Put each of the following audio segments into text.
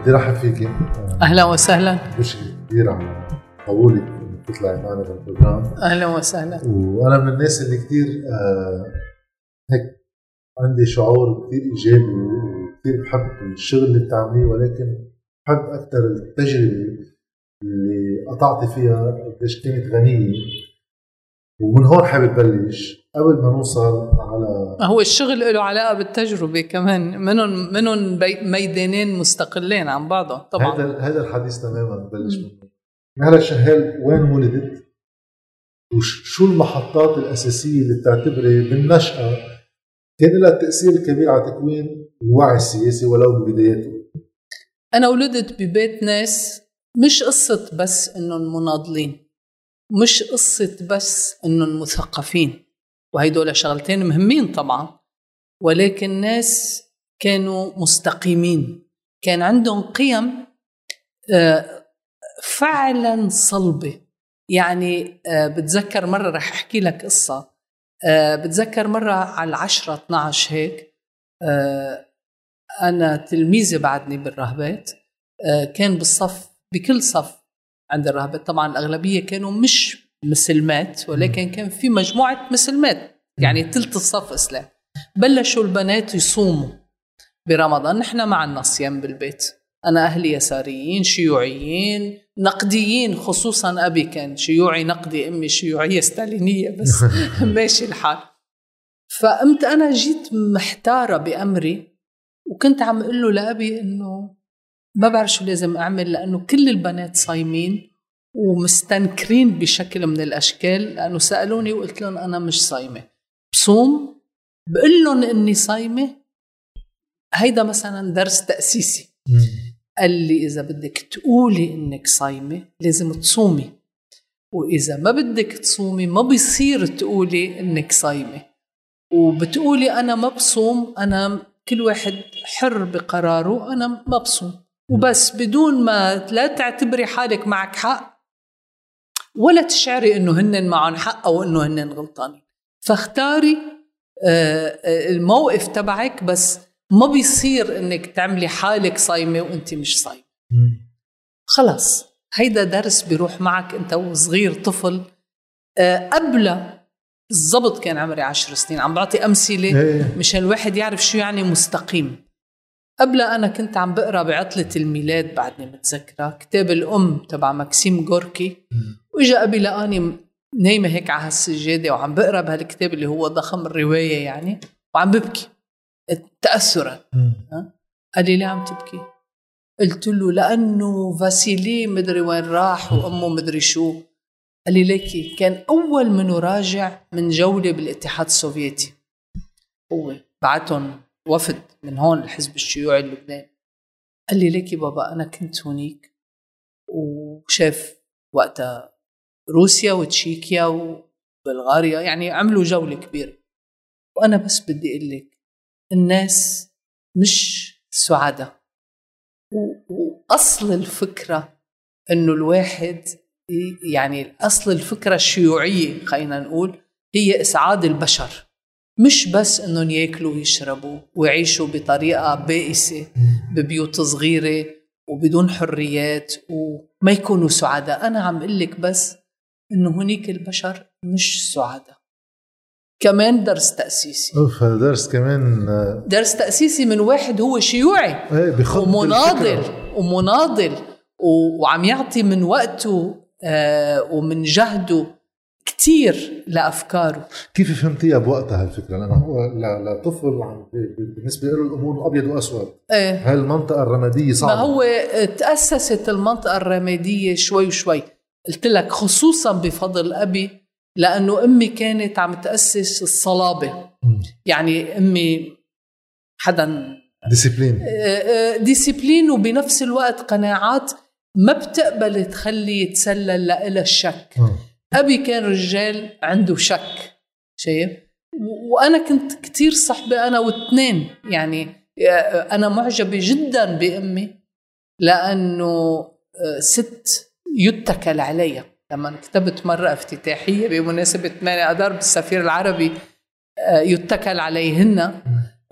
بدي رحب فيك. أهلا وسهلا. بشكر كبير على قبولك انك تطلعي معنا بالبروجرام. أهلا وسهلا. وأنا من الناس اللي كثير آه هيك عندي شعور كثير إيجابي وكثير بحب الشغل اللي بتعمليه ولكن بحب أكثر التجربة اللي قطعتي فيها قديش كانت غنية. ومن هون حابب بلش قبل ما نوصل على هو الشغل له علاقة بالتجربة كمان. منهم منهم ميدانين مستقلين عن بعضهم طبعا. هذا هذا الحديث تماما ببلش منه. نهلا شهال وين ولدت؟ وشو المحطات الأساسية اللي بتعتبري بالنشأة؟ كان لها تأثير كبير على تكوين الوعي السياسي ولو ببداياته؟ أنا ولدت ببيت ناس مش قصة بس إنهم مناضلين. مش قصة بس إنهم مثقفين وهيدول شغلتين مهمين طبعا ولكن ناس كانوا مستقيمين. كان عندهم قيم آه، فعلا صلبة. يعني آه، بتذكر مرة رح أحكي لك قصة. آه، بتذكر مرة على العشرة 12 هيك أنا تلميذة بعدني بالرهبات كان بالصف بكل صف عند الرهبات. طبعا الأغلبية كانوا مش مسلمات ولكن كان في مجموعة مسلمات. يعني ثلث الصف إسلام. بلشوا البنات يصوموا برمضان. نحن ما عنا صيام بالبيت. أنا أهلي يساريين شيوعيين نقديين خصوصا أبي كان شيوعي نقدي أمي شيوعية ستالينية بس. ماشي الحال. فقمت أنا جيت محتارة بأمري وكنت عم أقول له لأبي إنه ما بعرف شو لازم أعمل لأنه كل البنات صايمين ومستنكرين بشكل من الأشكال لأنه سألوني وقلت لهم أنا مش صايمة. بصوم بقول لهم إني صايمة. هيدا مثلا درس تأسيسي. قال لي إذا بدك تقولي إنك صايمة لازم تصومي. وإذا ما بدك تصومي ما بيصير تقولي إنك صايمة. وبتقولي أنا ما بصوم أنا كل واحد حر بقراره أنا ما بصوم. وبس بدون ما لا تعتبري حالك معك حق ولا تشعري إنه هن معهم حق أو إنه هن غلطانين. فاختاري آه، آه، الموقف تبعك بس ما بيصير إنك تعملي حالك صايمة وإنت مش صايمة. خلاص هيدا درس بيروح معك أنت وصغير طفل. آه، قبل بالضبط كان عمري عشر سنين عم بعطي أمثلة إيه. مشان الواحد يعرف شو يعني مستقيم. قبل أنا كنت عم بقرأ بعطلة الميلاد بعدني متذكرة كتاب الأم تبع ماكسيم جوركي وإجا ابي لقاني نايمة هيك على هالسجادة وعم بقرأ بهالكتاب اللي هو ضخم الرواية يعني وعم ببكي. تاثرا. قال لي ليه عم تبكي؟ قلت له لأنه فاسيلي مدري وين راح وأمه مدري شو. قال لي ليكي كان أول منه راجع من جولة بالاتحاد السوفيتي. هو بعتهم وفد من هون الحزب الشيوعي اللبناني. قال لي ليكي بابا أنا كنت هونيك وشاف وقتها روسيا وتشيكيا وبلغاريا يعني عملوا جولة كبيرة. وأنا بس بدي أقول لك الناس مش سعداء. وأصل الفكرة إنه الواحد يعني أصل الفكرة الشيوعية خلينا نقول هي إسعاد البشر. مش بس إنهم يأكلوا ويشربوا ويعيشوا بطريقة بائسة ببيوت صغيرة وبدون حريات وما يكونوا سعداء. أنا عم أقول لك بس إنه هنيك البشر مش سعداء. كمان درس تأسيسي. أوف درس كمان آه، درس تأسيسي من واحد هو شيوعي إيه ومناضل ومناضل وعم يعطي من وقته آه، ومن جهده كثير لأفكاره. كيف فهمتيها بوقتها هالفكره لأنه هو لطفل بالنسبة له الأمور أبيض وأسود. إيه. هاي المنطقة الرمادية صعبة؟ ما هو تأسست المنطقة الرمادية شوي شوي قلت لك خصوصا بفضل أبي لأنه أمي كانت عم تأسس الصلابة. يعني أمي حدا discipline. discipline وبنفس الوقت قناعات ما بتقبل تخلي يتسلل لها الشك. أبي كان رجال عنده شك شايف؟ وأنا كنت كتير صحبه أنا واثنين يعني أنا معجبة جدا بأمي لأنه آه، ست يتكل عليها. لما كتبت مرة افتتاحية بمناسبة 8 أدار بالسفير العربي آه، يتكل عليهن.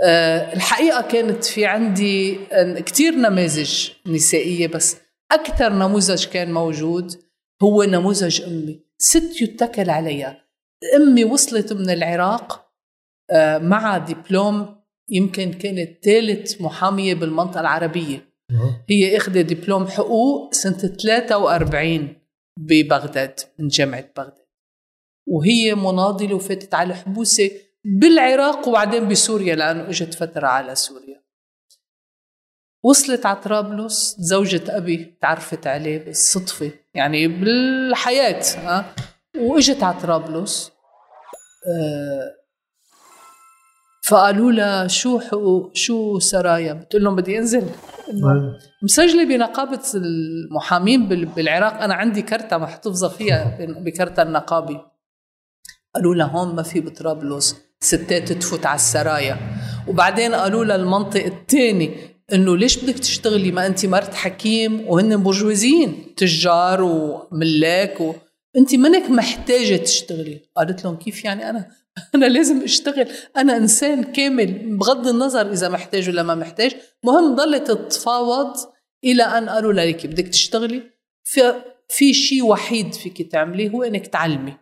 آه، الحقيقة كانت في عندي كتير نماذج نسائية بس أكثر نموذج كان موجود هو نموذج أمي. ست يتكل عليها أمي وصلت من العراق آه، مع دبلوم يمكن كانت ثالث محامية بالمنطقة العربية. هي أخذت دبلوم حقوق سنة 43 ببغداد من جامعة بغداد. وهي مناضلة وفاتت على حبوسة بالعراق وبعدين بسوريا لأنه إجت فترة على سوريا. وصلت على طرابلس زوجة أبي تعرفت عليه بالصدفة يعني بالحياة ها؟ وإجت على طرابلس آه، فقالوا لها شو شو سرايا؟ بتقول لهم بدي أنزل. مسجلة بنقابة المحامين بالعراق. أنا عندي كرتة محتفظه فيها بكرتة النقابي قالوا لها هون ما في بطرابلس ستات تفوت على السرايا. وبعدين قالوا لها المنطق الثاني إنه ليش بدك تشتغلي؟ ما انت مرت حكيم وهن برجوازيين تجار وملاك و... انت منك محتاجة تشتغلي. قالت لهم كيف يعني أنا؟ أنا لازم أشتغل. أنا إنسان كامل. بغض النظر إذا محتاج ولا ما محتاج. مهم ضلت تتفاوض إلى أن قالوا لك بدك تشتغلي. في في شيء وحيد فيك تعمليه هو إنك تعلمي.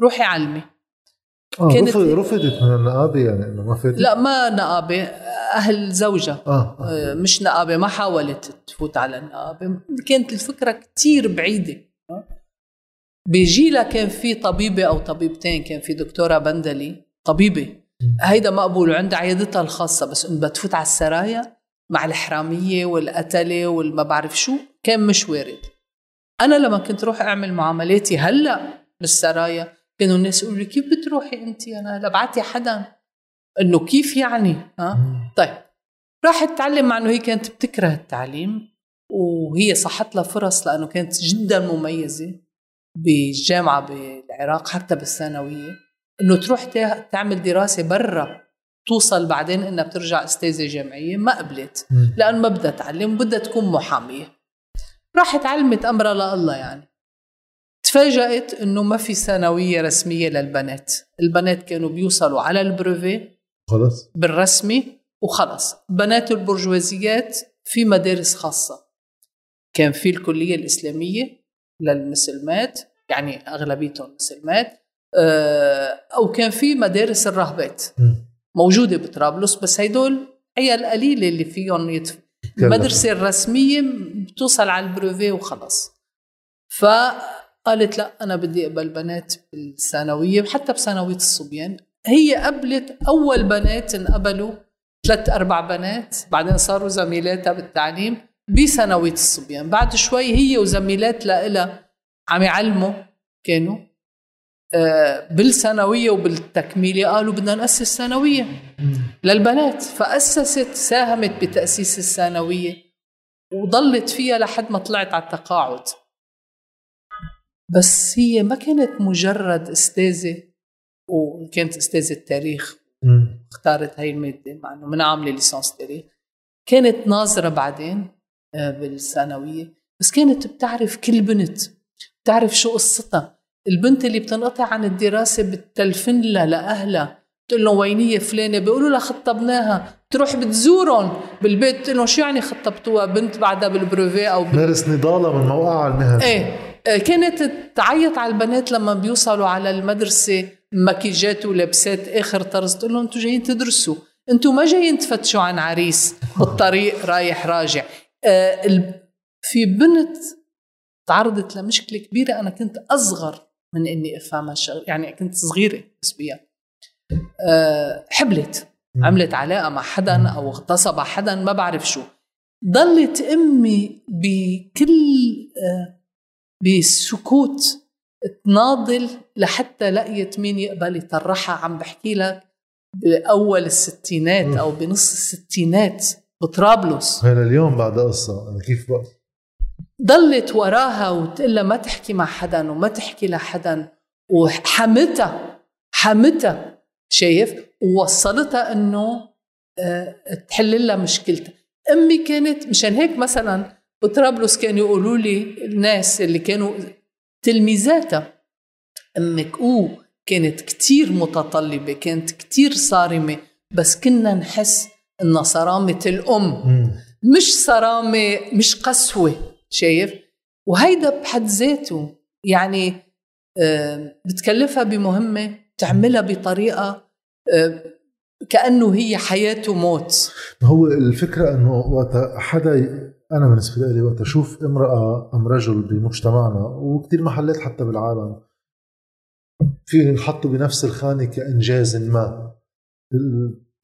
روحي علمي. آه كانت رفضت من النقابة يعني إنه ما فاتت؟ لا ما نقابة أهل زوجها. آه. آه. آه مش نقابة ما حاولت تفوت على النقابة. كانت الفكرة كتير بعيدة. بجيلها كان في طبيبة أو طبيبتين كان في دكتورة بندلي طبيبة. هيدا مقبول وعندها عيادتها الخاصة بس إنه بتفوت على السرايا مع الحراميه والقتلة والما بعرف شو. كان مش وارد. أنا لما كنت روح أعمل معاملاتي هلأ بالسرايا كانوا الناس يقولوا لي كيف بتروحي انت؟ أنا لبعتي حدا. إنه كيف يعني؟ ها؟ طيب. راحت تعلم مع إنه هي كانت بتكره التعليم وهي صحت لها فرص لأنه كانت جدا مميزة بالجامعة بالعراق حتى بالثانوية إنه تروح تعمل دراسة برا توصل بعدين إنها بترجع أستاذة جامعية ما قبلت لأنه ما بدها تعلم بدها تكون محامية. راحت علمت أمرها لله يعني. تفاجأت إنه ما في ثانوية رسمية للبنات. البنات كانوا بيوصلوا على البروفي خلص بالرسمي وخلص بنات البرجوازيات في مدارس خاصة. كان في الكلية الإسلامية للمسلمات يعني أغلبيتهم مسلمات آه، أو كان في مدارس الراهبات موجودة بطرابلس بس هيدول هي القليلة اللي فيهم يتف... المدرسة الرسمية بتوصل على البروفي وخلص فقالت لا أنا بدي أقبل بنات بالثانوية حتى بثانوية الصبيان. هي قبلت أول بنات انقبلوا ثلاث أربع بنات. بعدين صاروا زميلاتها بالتعليم بثانوية الصبيان. بعد شوي هي وزميلات لها عم يعلموا كانوا آه، بالثانوية وبالتكميله قالوا بدنا نأسس ثانويه للبنات. فأسست ساهمت بتأسيس الثانوية وضلت فيها لحد ما طلعت على التقاعد. بس هي ما كانت مجرد استاذة وكانت استاذة تاريخ اختارت هاي المادة مع إنه من عاملة ليسانس تاريخ. كانت ناظرة بعدين آه، بالثانوية بس كانت بتعرف كل بنت بتعرف شو قصتها. البنت اللي بتنقطع عن الدراسة بتلفن لها لأهلها بتقول لهم وينية فلانة؟ بيقولوا لها خطبناها. تروح بتزورهم بالبيت بتقول لهم شو يعني خطبتوها بنت بعدها بالبروفي أو مارس نضالها من موقعها المهني. إيه. كانت تعيط على البنات لما بيوصلوا على المدرسة مكيجات ولبسات آخر طرز تقول لهم أنتم جايين تدرسوا أنتم ما جايين تفتشوا عن عريس. بالطريق رايح راجع. آه، في بنت تعرضت لمشكلة كبيرة أنا كنت أصغر من إني افهمها الشغل يعني كنت صغيرة نسبيا. أه حبلت عملت علاقة مع حدا أو اغتصب حدا ما بعرف شو. ضلت أمي بكل بسكوت تناضل لحتى لقيت مين يقبل يطرحها. عم بحكي لك بأول الستينات أو بنص الستينات بطرابلس. هلا اليوم بعد قصة. أنا كيف بقى ضلت وراها وتقول ما تحكي مع حدا وما تحكي لحدا وحمتها حمتها شايف؟ ووصلتها إنه آه، تحل لها مشكلتها. أمي كانت مشان هيك مثلا بطرابلس كانوا يقولوا لي الناس اللي كانوا تلميذاتها أمك أو كانت كتير متطلبة كانت كتير صارمة بس كنا نحس إنها صرامة الأم. مم. مش صرامة مش قسوة شايف؟ وهيدا بحد ذاته يعني آه، بتكلفها بمهمة تعملها بطريقة آه، كأنه هي حياه وموت هو الفكرة إنه وقت حدا أنا بالنسبة لي وقت أشوف امرأة أم رجل بمجتمعنا وكثير محلات حتى بالعالم في نحطه بنفس الخانة كإنجاز ما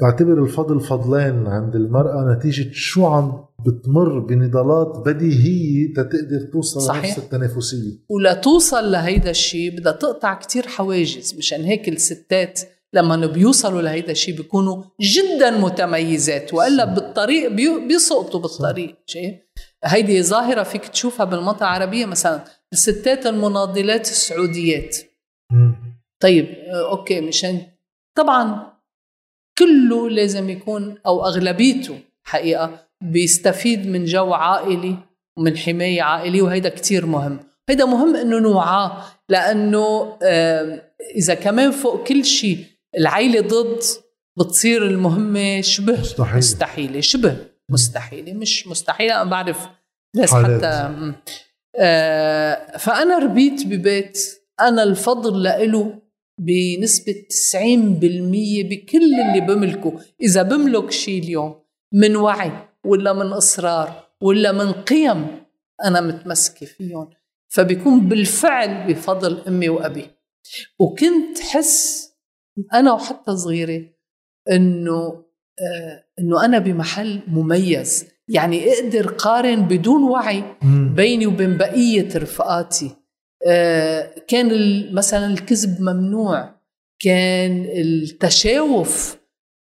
بعتبر الفضل فضلين عند المرأة نتيجة شو عم بتمر بنضالات بديهية تتقدر توصل صحيح. لنفس التنافسية ولا توصل لهيدا الشيء بدها تقطع كتير حواجز مشان هيك الستات لما بيوصلوا لهيدا الشيء بيكونوا جدا متميزات وإلا بالطريق بي- بيسقطوا بالطريق شايف هيدي ظاهرة فيك تشوفها بالمنطقة العربية مثلا الستات المناضلات السعوديات. طيب آه، أوكي مشان طبعا كله لازم يكون أو أغلبيته حقيقة بيستفيد من جو عائلي ومن حماية عائليه وهيدا كتير مهم. هيدا مهم إنه نوعاه لأنه إذا كمان فوق كل شيء العيلة ضد بتصير المهمة شبه. مستحيل. مستحيلة شبه. مستحيلة. مش مستحيلة أنا بعرف ناس. حتى. آه، فأنا ربيت ببيت. أنا الفضل لإله بنسبة 90% بكل اللي بملكه. إذا بملك شيء اليوم من وعي ولا من إصرار ولا من قيم أنا متمسكة فيهم. فبيكون بالفعل بفضل أمي وأبي. وكنت حس أنا وحتى صغيرة إنه آه إنه أنا بمحل مميز. يعني أقدر قارن بدون وعي. بيني وبين بقية رفقاتي. آه، كان مثلا الكذب ممنوع. كان التشاوف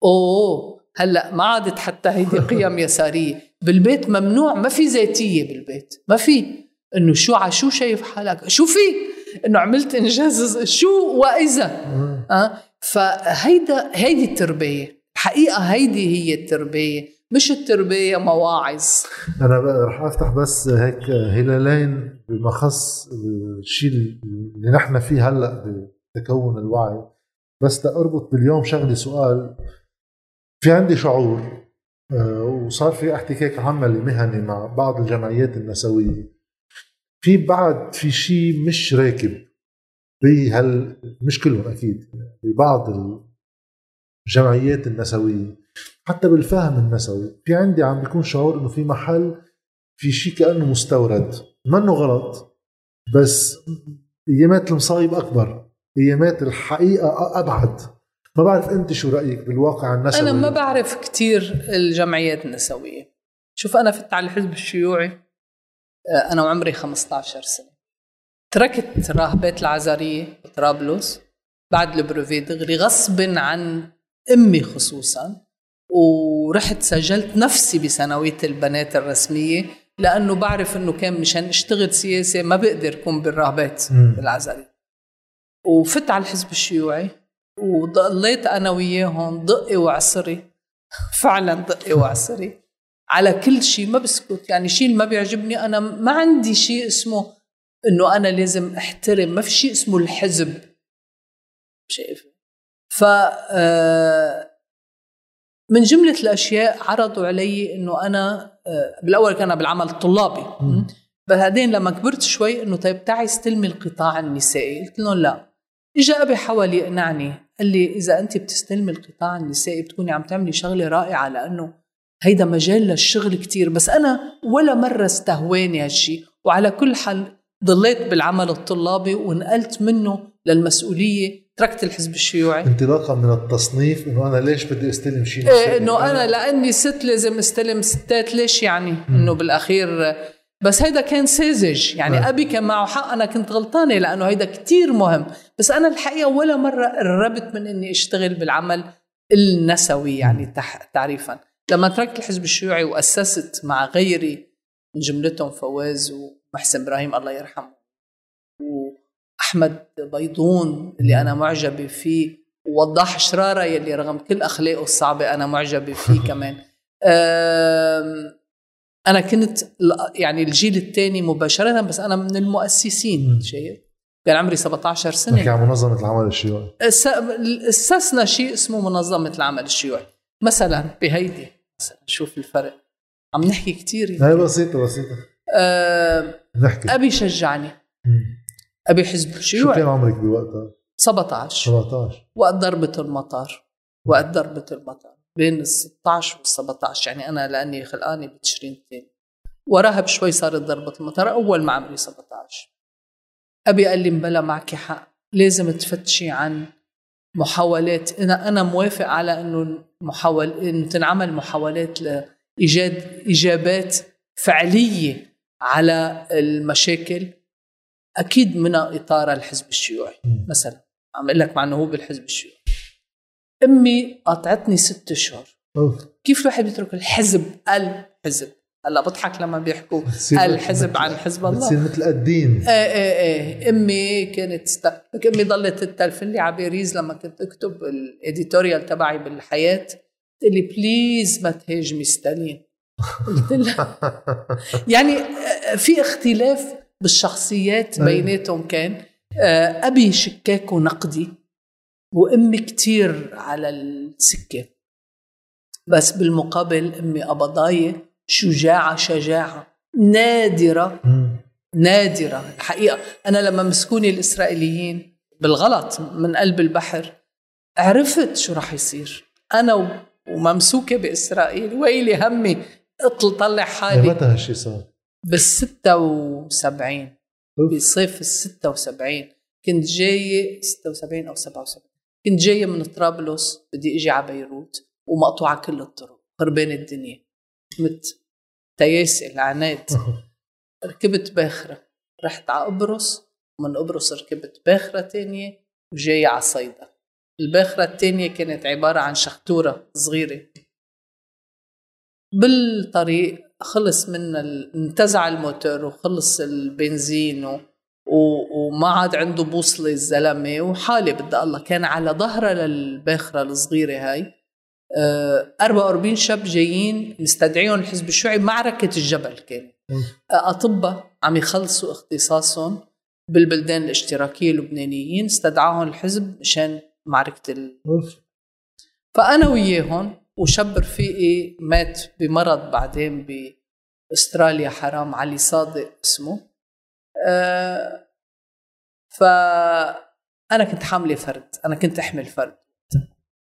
أوه هلأ ما عادت حتى هيدي قيم يسارية. بالبيت ممنوع ما في ذاتية بالبيت. ما في. إنه شو ع شو شايف حالك؟ شو في؟ إنه عملت إنجاز شو وإذا. أه؟ فهيدا هيدي التربية الحقيقة هيدي هي التربية مش التربية مواعظ. أنا رح أفتح بس هيك هلالين بما خص الشيء اللي نحن فيه هلأ بتكون الوعي. بس تأربط باليوم شغلي سؤال في عندي شعور آه، وصار في احتكاك عملي مهني مع بعض الجمعيات النسوية. في بعد في شيء مش راكب بهال مش كلهم أكيد. ببعض الجمعيات النسوية. حتى بالفهم النسوي في عندي عم بيكون شعور إنه في محل في شيء كأنه مستورد. منه غلط بس أيامات المصايب أكبر. أيامات الحقيقة أبعد. ما بعرف أنت شو رأيك بالواقع النسوي؟ أنا ما بعرف كتير الجمعيات النسوية. شوف أنا فت على الحزب الشيوعي آه، أنا وعمري 15 سنة. تركت راهبات العزارية بطرابلس بعد البروفي دغري غصب عن أمي خصوصا. ورحت سجلت نفسي بثانويه البنات الرسمية لأنه بعرف إنه كان مشان اشتغل سياسة ما بقدر أكون بالراهبات مم. بالعزاريه وفت على الحزب الشيوعي وضليت أنا وياهم دقي وعصري. فعلا دقي وعصري. على كل شيء ما بسكت يعني شيء ما بيعجبني أنا ما عندي شيء اسمه إنه أنا لازم أحترم ما في شيء اسمه الحزب. شايف. ف آه، من جملة الأشياء عرضوا علي إنه أنا آه، بالأول كان بالعمل الطلابي. بعدين لما كبرت شوي إنه طيب تعي استلمي القطاع النسائي. قلت لهم لا. إجا أبي حاول يقنعني قال لي إذا أنت بتستلمي القطاع النسائي بتكوني عم تعملي شغلة رائعة لأنه هيدا مجال للشغل كتير. بس أنا ولا مرة استهواني هالشي. وعلى كل حال ضليت بالعمل الطلابي ونقلت منه للمسؤولية تركت الحزب الشيوعي. انطلاقا من التصنيف إنه أنا ليش بدي استلم شيء إيه إنه أنا لأني ست لازم استلم ستات ليش يعني؟ إنه بالأخير بس هيدا كان ساذج. يعني آه. أبي كان معه حق أنا كنت غلطانة لأنه هيدا كتير مهم. بس أنا الحقيقة ولا مرة قربت من إني أشتغل بالعمل النسوي يعني تح تعريفا. لما تركت الحزب الشيوعي وأسست مع غيري من جملتهم فواز ومحسن إبراهيم الله يرحمه واحمد بيضون اللي أنا معجبة فيه ووضاح شرارة يلي رغم كل أخلاقه الصعبة أنا معجبة فيه كمان. أنا كنت يعني الجيل الثاني مباشرة بس أنا من المؤسسين مم. شايف؟ كان عمري 17 سنة. نحكي عن منظمة العمل الشيوعي. أسسنا شيء اسمه منظمة العمل الشيوعي. مثلا بهيدي مثلا شوف الفرق. عم نحكي كثير هي بسيطة بسيطة. أه نحكي. أبي شجعني. أبي حزب شو الشيوعي كان عمرك بوقتها؟ 17 17 وقت ضربة المطار. وقت ضربة المطار. بين ال 16 وال 17 يعني أنا لأني خلقاني بتشرين الثاني وراها بشوي صارت ضربة المطار. أول ما عمري 17 أبي قال لي مبلا معك حق. لازم تفتشي عن محاولات. أنا أنا موافق على إنه محاول إنه تنعمل محاولات لإيجاد إجابات فعلية على المشاكل. أكيد منها إطار الحزب الشيوعي. مثلا عم أقول لك مع انه هو بالحزب الشيوعي. أمي قاطعتني ست اشهر. كيف الواحد بيترك الحزب؟ الحزب. هلأ بضحك لما بيحكوا الحزب عن حزب الله. بتصير مثل الدين. إيه إيه إيه. أمي كانت. لك أمي ضلت تتلفن لي على باريس لما كنت أكتب ال editorial تبعي بالحياة. قلت لي please ما تهاجمي ستالين. قلت لها يعني آه، في اختلاف بالشخصيات أي. بيناتهم كان آه، أبي شكاك ونقدي وأمي كتير على السكة بس بالمقابل أمي قبضايه شجاعة شجاعة نادرة مم. نادرة الحقيقة أنا لما مسكوني الإسرائيليين بالغلط من قلب البحر عرفت شو رح يصير أنا وممسوكة بإسرائيل ويلي همي اطل طلع حالي متى هالشيء صار؟ بال 76 أوف. بصيف ال 76 كنت جاية 76 أو 77 كنت جاية من طرابلس بدي إجي على بيروت ومقطوعة كل الطرق خربانة الدنيا. مت. تياسي العناد ركبت باخرة. رحت على قبرص ومن قبرص ركبت باخرة تانية وجاية على صيدا. الباخرة التانية كانت عبارة عن شختورة صغيرة. بالطريق خلص من ال... انتزع الموتور وخلص البنزين و... و... وما عاد عنده بوصلة الزلمة وحالي بدي الله. كان على ظهرها للباخرة الصغيرة هاي. آه، 44 شاب جايين مستدعيهم الحزب الشيوعي معركة الجبل كانت أطباء عم يخلصوا اختصاصهم بالبلدان الاشتراكية اللبنانيين استدعاهم الحزب مشان معركة ال... فأنا وياهم وشاب رفيقي مات بمرض بعدين بأستراليا حرام علي صادق اسمه. آه فأنا كنت حاملة فرد أنا كنت أحمل فرد.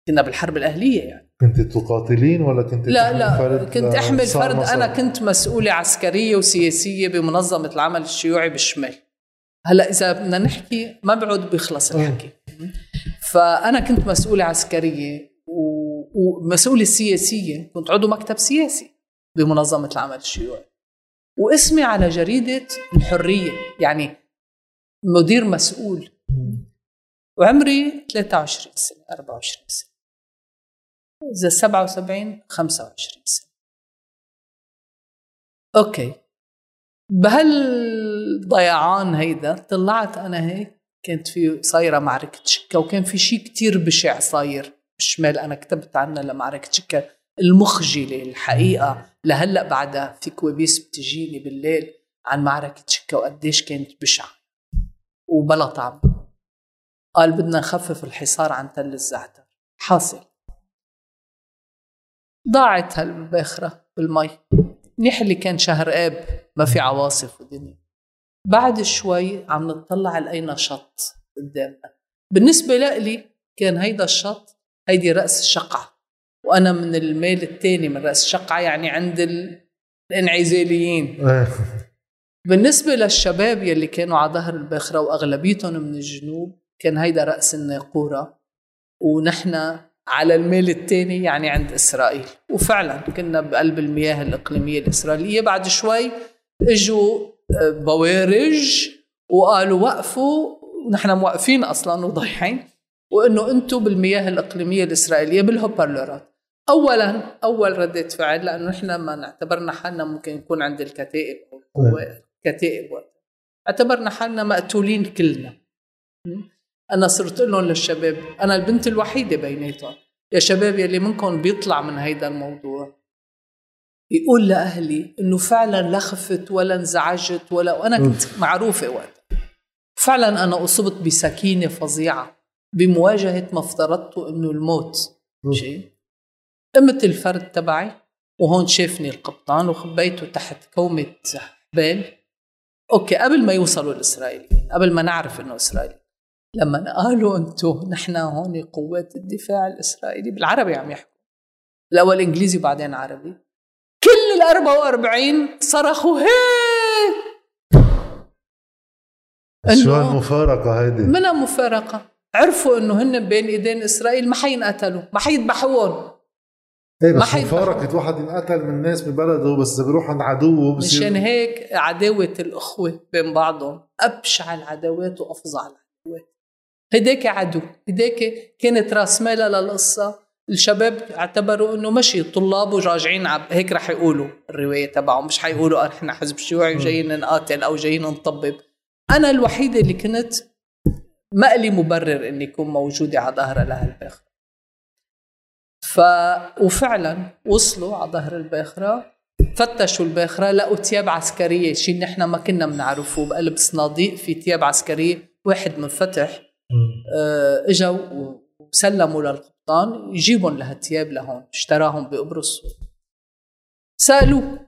كنا بالحرب الأهلية يعني. كنت تقاتلين ولا كنت لا لا فرد؟ كنت أحمل لصار فرد. مصر؟ أنا كنت مسؤولة عسكرية وسياسية بمنظمة العمل الشيوعي بالشمال هلأ إذا بدنا نحكي ما بعد بيخلص الحكي. فأنا كنت مسؤولة عسكرية و- ومسؤوله سياسيه كنت عضو مكتب سياسي بمنظمة العمل الشيوعي. واسمي على جريدة الحرية يعني مدير مسؤول. وعمري 23 سنة 24 سنة. إذا 77 25 سنة. أوكي. بهالضيعان هيدا طلعت أنا هيك كانت في صايرة معركة شكا وكان في شيء كتير بشع صاير. بالشمال أنا كتبت عنها لمعركة شكا المخجلة الحقيقة. لهلأ بعدها في كوابيس بتجيني بالليل عن معركة شكا وقديش كانت بشعة وبلا طعم. قال بدنا نخفف الحصار عن تل الزعتر. حاصل. ضاعت هالباخرة بالمي. منيح اللي كان شهر آب ما في عواصف ودنيا بعد شوي عم نطلع لقينا شط قدامنا. بالنسبة لإلي كان هيدا الشط هيدي رأس الشقعة وأنا من الميل الثاني من رأس الشقعة يعني عند ال- الإنعزاليين. إيه. بالنسبة للشباب يلي كانوا على ظهر الباخرة وأغلبيتهم من الجنوب كان هيدا رأس الناقورة. ونحن على الميل الثاني يعني عند إسرائيل. وفعلا كنا بقلب المياه الإقليمية الإسرائيلية. بعد شوي إجوا آه، بوارج وقالوا وقفوا. ونحن موقفين أصلا وضايعين وإنه أنتم بالمياه الإقليمية الإسرائيلية بالهوبرلورات. اولا أول رده فعل لأنه نحن ما نعتبرنا حالنا ممكن نكون عند الكتائب. أو القوات كتائب وقت اعتبرنا حالنا مقتولين كلنا? أنا صرت لهم للشباب أنا البنت الوحيدة بيناتهم. يا شباب يلي منكم بيطلع من هيدا الموضوع. يقول لأهلي إنه فعلا لا خفت ولا انزعجت ولا وأنا كنت معروفة وقت فعلا أنا أصبت بسكينة فظيعة. بمواجهة ما افترضته إنه الموت شيء قمت الفرد تبعي وهون شافني القبطان وخبيته تحت كومة حبال. أوكي قبل ما يوصلوا الإسرائيليين قبل ما نعرف إنه اسرائيلي لما قالوا أنتم نحن هون قوات الدفاع الإسرائيلي بالعربي عم يحكوا الأول إنجليزي وبعدين عربي كل ال 44 صرخوا هيك! شو هالمفارقة هيدي؟ منها مفارقة. عرفوا إنه هن بين إيدين إسرائيل ما حينقتلوا ما حيذبحوهم. إيه بس مفارقة واحد ينقتل من الناس ببلده بس بيروح عند عدوه بصير مشان هيك عداوة الأخوة بين بعضهم أبشع العداوات وأفظع العداوات. هداك عدو هداك كانت راس مالها للقصة. الشباب اعتبروا إنه مشي طلاب وراجعين عب هيك رح يقولوا الرواية تبعهم مش حيقولوا إحنا حزب شيوعي وجايين نقاتل أو جايين نطبب. أنا الوحيدة اللي كنت ما لي مبرر إني اكون موجودة على ظهر لهالباخره ف وفعلا وصلوا على ظهر الباخرة فتشوا الباخرة لقوا ثياب عسكرية شيء نحن ما كنا بنعرفه بقلب صناديق في ثياب عسكرية واحد من فتح آه، اجوا وسلموا للقبطان يجيبهم لهالثياب لهون اشتراهم بقبرص. سألوه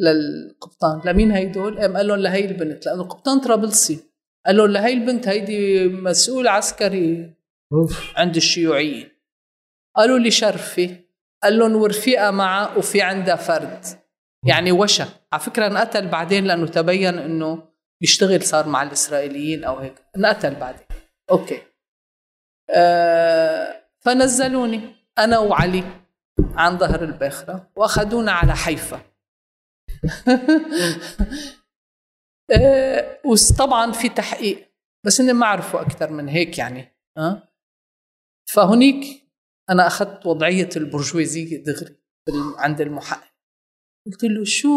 للقبطان لمين هيدول؟ قام قال لهم لهي البنت. لأنه القبطان طرابلسي قال لهم لهي البنت هيدي مسؤول عسكري. أوف. عند الشيوعيين قالوا لي شرفي. قال لهم ورفيقه معها وفي عندها فرد. يعني وشى على فكرة انقتل بعدين لأنه تبين إنه بيشتغل صار مع الإسرائيليين أو هيك. انقتل بعدين. أوكي. آه فنزلوني. أنا وعلي عن ظهر الباخرة وأخذونا على حيفا. آه وطبعا في تحقيق بس إني ما عرفوا أكثر من هيك يعني أه؟ فهنيك أنا أخذت وضعية البرجوازية دغري عند المحقق. قلت له شو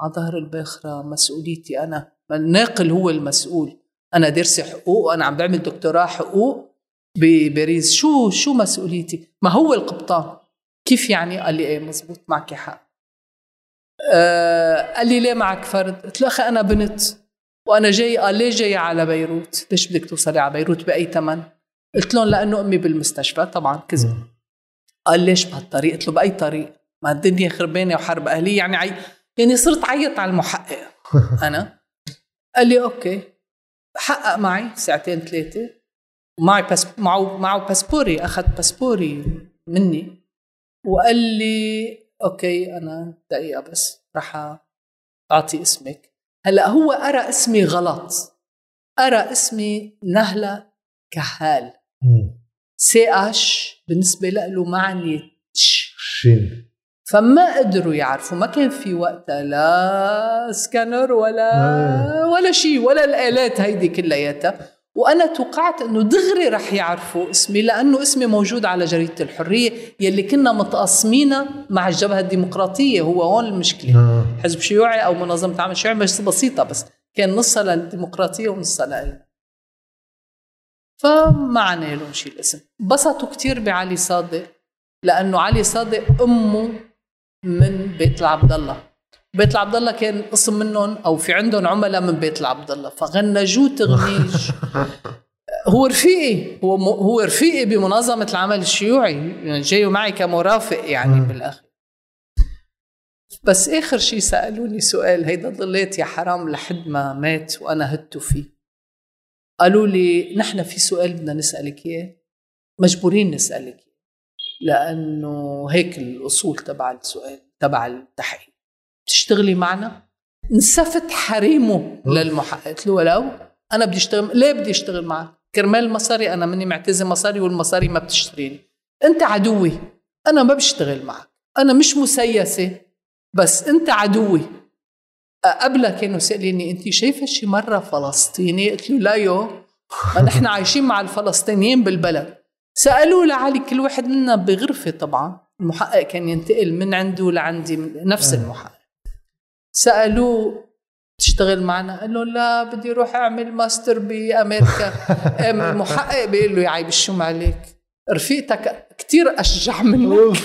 على ظهر الباخرة مسؤوليتي أنا؟ الناقل هو المسؤول. أنا دارسة حقوق وأنا عم بعمل دكتوراه حقوق بباريس شو شو مسؤوليتي؟ ما هو القبطان؟ كيف يعني؟ قال لي إيه مزبوط معك حق. آه قال لي ليه معك فرد؟ قلت له أخي أنا بنت وأنا جاي قال ليه جاي على بيروت؟ ليش بدك توصلي على بيروت بأي ثمن قلت لهم لأنه أمي بالمستشفى طبعا كذب. قال ليش بهالطريق؟ قلت له بأي طريق؟ ما الدنيا خربانة وحرب أهلية يعني عي... يعني صرت عيط على المحقق. أنا؟ قال لي okay. حقق معي ساعتين ثلاثة. معي بس معه معه باسبوري أخذ باسبوري مني. وقال لي okay أنا دقيقة بس راح أعطي اسمك. هلأ هو قرا اسمي غلط. قرا اسمي نهلة كهال CH بالنسبة له معني شين فما قدروا يعرفوا ما كان في وقتها لا سكانر ولا آه. ولا شيء ولا الآلات هيدي كلياتها. وأنا توقعت إنه دغري رح يعرفوا اسمي لأنه اسمي موجود على جريدة الحرية يلي كنا متقاسمينها مع الجبهة الديمقراطية هو هون المشكلة. آه. حزب شيوعي أو منظمة عمل شيوعي مش بسيطة بس كان نصها للديمقراطية ونصها لنا فما عنا لهم شيء الاسم. بسطوا كثير بعلي صادق لأنه علي صادق أمه من بيت العبد الله. بيت العبد الله كان قسم منهم أو في عندهم عملاء من بيت العبد الله فغنجوه تغنيج. هو رفيقي. هو هو رفيقي بمنظمة العمل الشيوعي. يعني جاي معي كمرافق يعني بالآخر. بس آخر شيء سألوني سؤال. هيدا ضليت يا حرام لحد ما مات وأنا هدت فيه. قالوا لي نحن في سؤال بدنا نسألك إياه. مجبورين نسألك. لأنه هيك الأصول تبع السؤال تبع التحقيق. بتشتغلي معنا؟ نسفت حريمه للمحقق قلت له ولو أنا بدي اشتغل ليه بدي أشتغل معك؟ كرمال المصاري أنا مني معتزة مصاري والمصاري ما بتشتريني. أنت عدوي أنا ما بشتغل معك أنا مش مسيسة بس أنت عدوي. قبلها كانوا سأليني انت شايفة شي مرة فلسطيني؟ قلت له لا يو نحن عايشين مع الفلسطينيين بالبلد. سألوه لعلي كل واحد منا بغرفة طبعا المحقق كان ينتقل من عنده لعندي نفس المحقق. سالوه تشتغل معنا؟ قال له لا بدي أروح أعمل ماستر بأمريكا. المحقق بيقول له يا عيب الشوم عليك. رفيقتك كثير أشجع منك.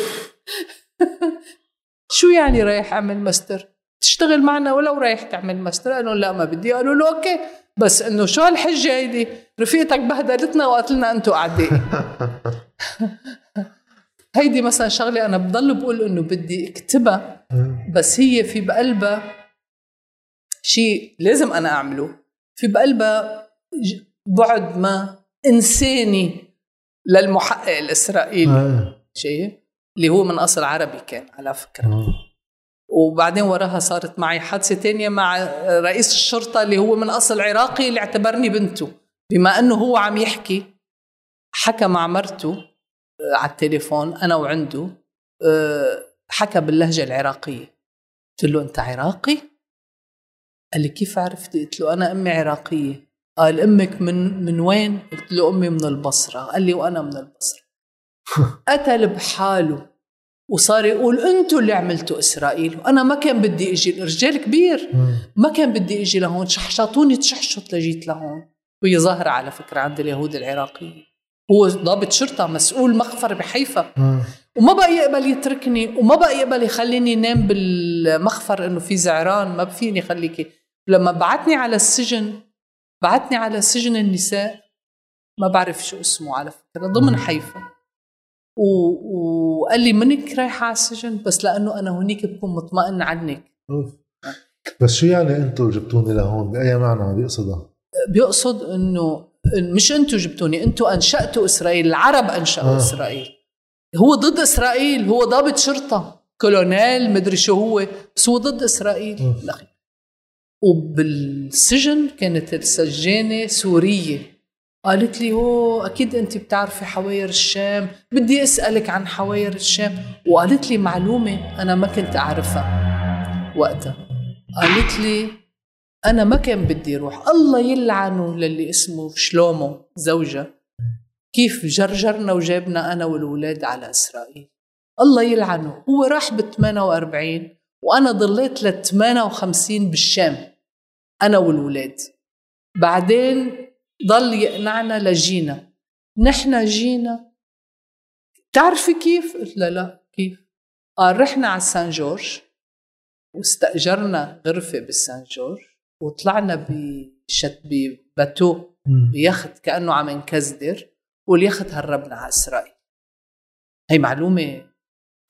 شو يعني رايح أعمل ماستر؟ تشتغل معنا ولو رايح تعمل ماستر؟ قالوا لا ما بدي. قالوا له okay. بس إنه شو هالحجة هيدي؟ رفيقتك بهدلتنا وقالت لنا أنتم اعداء هيدي مثلا شغلة أنا بضل بقول إنه بدي أكتبها بس هي في بقلبها شيء لازم أنا أعمله. في بقلبها بعد ما إنساني للمحقق الإسرائيلي. شايف؟ اللي هو من أصل عربي كان على فكرة. وبعدين وراها صارت معي حادثة تانية مع رئيس الشرطة اللي هو من أصل عراقي اللي اعتبرني بنته. بما إنه هو عم يحكي حكى مع مرته على التليفون أنا وعنده آه، حكى باللهجة العراقية. قلت له أنت عراقي؟ قال لي كيف عرفتي قلت له أنا أمي عراقية. قال أمك من من وين؟ قلت له أمي من البصرة. قال لي وأنا من البصرة. قتل بحاله وصار يقول أنتوا اللي عملتوا إسرائيل. وأنا ما كان بدي أجي رجال كبير. ما كان بدي أجي لهون شحشطوني تشحشط لجيت لهون. وهي ظاهرة على فكرة عند اليهود العراقيين. هو ضابط شرطة مسؤول مخفر بحيفا. مم. وما بقى يقبل يتركني وما بقى يقبل يخليني نام بالمخفر إنه في زعران ما فيني خليكي لما بعتني على السجن بعتني على سجن النساء ما بعرف شو اسمه على فكرة ضمن حيفا. و- وقال لي منك رايحة على السجن؟ بس لأنه أنا هونيك بكون مطمئن عنك. بس شو يعني أنتم جبتوني لهون؟ بأي معنى؟ بيقصدها؟ بيقصد إنه مش أنتم جبتوني أنتم أنشأتوا إسرائيل العرب أنشأوا آه. آه. إسرائيل هو ضد إسرائيل هو ضابط شرطة كولونيل مدري شو هو بس هو ضد إسرائيل. بالأخير. وبالسجن كانت السجانة سورية قالت لي هو أكيد أنت بتعرفي حواير الشام بدي أسألك عن حواير الشام وقالت لي معلومة أنا ما كنت أعرفها وقتها قالت لي أنا ما كان بدي أروح الله يلعنه للي اسمه شلومو زوجها كيف جرجرنا وجابنا أنا والولاد على إسرائيل. الله يلعنه. هو راح ب 48 وأنا ضليت لل 58 بالشام أنا والولاد. بعدين ضل يقنعنا لجينا. نحن جينا. تعرفي كيف؟ قلت له لا كيف؟ قال رحنا على سان جورج واستأجرنا غرفة بالسان جورج. وطلعنا بشت بباتو. بيخت كأنه عم نكزدر واليخت هربنا على إسرائيل هي معلومة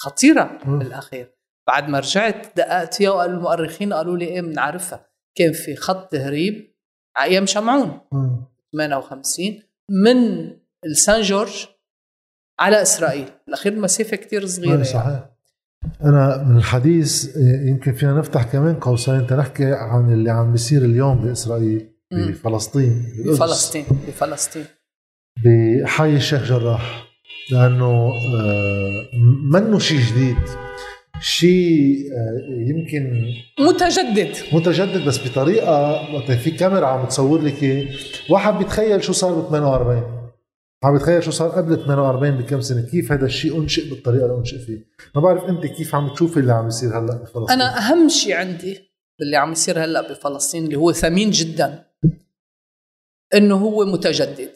خطيرة مم. بالأخير بعد ما رجعت دققت فيها وقالوا المؤرخين قالوا لي إيه بنعرفها كان في خط تهريب على أيام شمعون مم. 58 من السان جورج على إسرائيل بالأخير المسافة كتير صغيرة يعني. صحيح أنا من الحديث آه، يمكن فينا نفتح كمان قوسين تنحكي عن اللي عم بيصير اليوم بإسرائيل. بفلسطين. بفلسطين بفلسطين بحي الشيخ جراح لأنه آه، منه شيء جديد شيء آه، يمكن متجدد متجدد بس بطريقة وقت في كاميرا عم تصور لك واحد بيتخيل شو صار ب 48 عم بيتخيل شو صار قبل 48 بكم سنة؟ كيف هذا الشيء أنشئ بالطريقة اللي أنشئ فيه؟ ما بعرف أنت كيف عم تشوفي اللي عم يصير هلأ بفلسطين؟ أنا أهم شيء عندي باللي عم يصير هلأ بفلسطين اللي هو ثمين جدا إنه هو متجدد.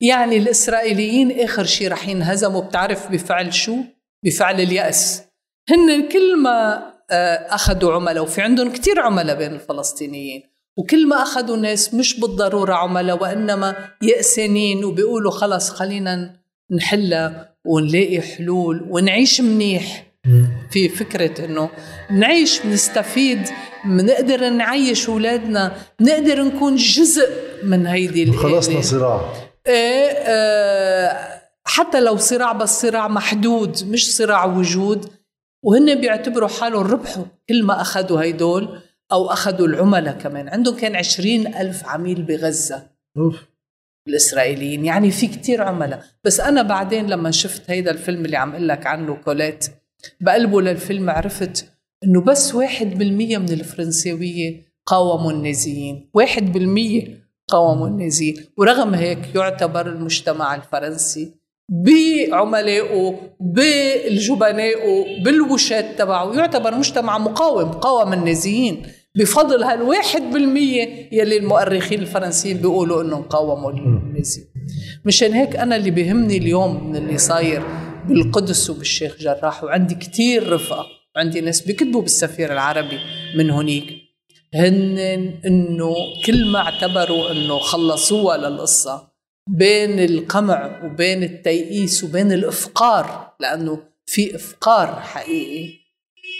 يعني الإسرائيليين آخر شيء رح ينهزموا بتعرف بفعل شو؟ بفعل اليأس. هن كل ما آه، أخذوا عملاء وفي عندهم كتير عملاء بين الفلسطينيين. وكل ما أخذوا ناس مش بالضرورة عملاء وإنما يأسانين وبيقولوا خلص خلينا نحلها ونلاقي حلول ونعيش منيح. في فكرة إنه نعيش نستفيد بنقدر نعيش أولادنا بنقدر نكون جزء من هيدي خلصنا صراع. إيه آه، حتى لو صراع بس صراع محدود مش صراع وجود. وهن بيعتبروا حالهم ربحوا كل ما أخذوا هيدول. أو أخذوا العملاء كمان. عندهم كان عشرين ألف عميل بغزة. أوف. الإسرائيليين. يعني في كتير عملاء. بس أنا بعدين لما شفت هيدا الفيلم اللي عم أقول لك عنه كوليت بقلبه للفيلم عرفت إنه بس واحد بالمية من الفرنساوية قاوموا النازيين. واحد بالمية قاوموا النازيين. ورغم هيك يعتبر المجتمع الفرنسي بعملائه بالجبنائه بالوشات تبعه يعتبر مجتمع مقاوم قاوم النازيين. بفضل هالواحد بالمية يلي المؤرخين الفرنسيين بيقولوا إنهم قاوموا النازيين مشان هيك أنا اللي بيهمني اليوم من اللي صاير بالقدس وبالشيخ جراح وعندي كتير رفقة عندي ناس بيكتبوا بالسفير العربي من هنيك هن إنه كل ما اعتبروا إنه خلصوها للقصة بين القمع وبين التيئيس وبين الإفقار لأنه في إفقار حقيقي.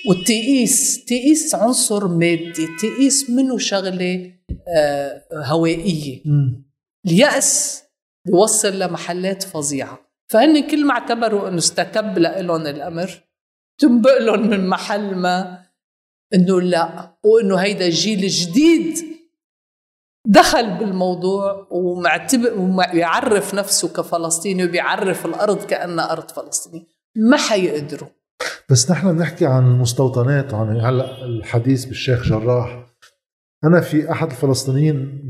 والتيئيس تيئيس عنصر مادي تيئيس منه شغلة آه، هوائية. اليأس بيوصل لمحلات فظيعة. فهن كل ما اعتبروا إنه استتب لهم الأمر تنبق لهم من محل ما إنه لا وإنه هيدا الجيل الجديد دخل بالموضوع ومعتبر ويعرف نفسه كفلسطيني وبيعرف الأرض كأنها أرض فلسطينية. ما حيقدروا. بس نحن بنحكي عن المستوطنات وعن هلأ الحديث بالشيخ جراح. أنا في أحد الفلسطينيين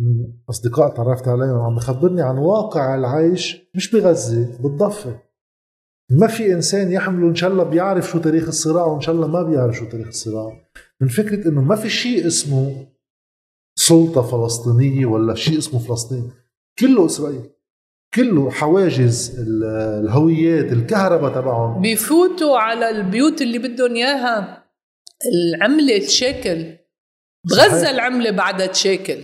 أصدقاء تعرفت عليهم عم بخبرني عن واقع العيش مش بغزة بالضفة. ما في إنسان يحمله إن شاء الله بيعرف شو تاريخ الصراع وإن شاء الله ما بيعرف شو تاريخ الصراع. من فكرة إنه ما في شيء اسمه سلطة فلسطينية ولا شيء اسمه فلسطين كله اسرائيل كله حواجز الهويات الكهرباء تبعهم. بيفوتوا على البيوت اللي بدهم إياها. العملة تشاكل. بغزة العملة بعدها تشاكل.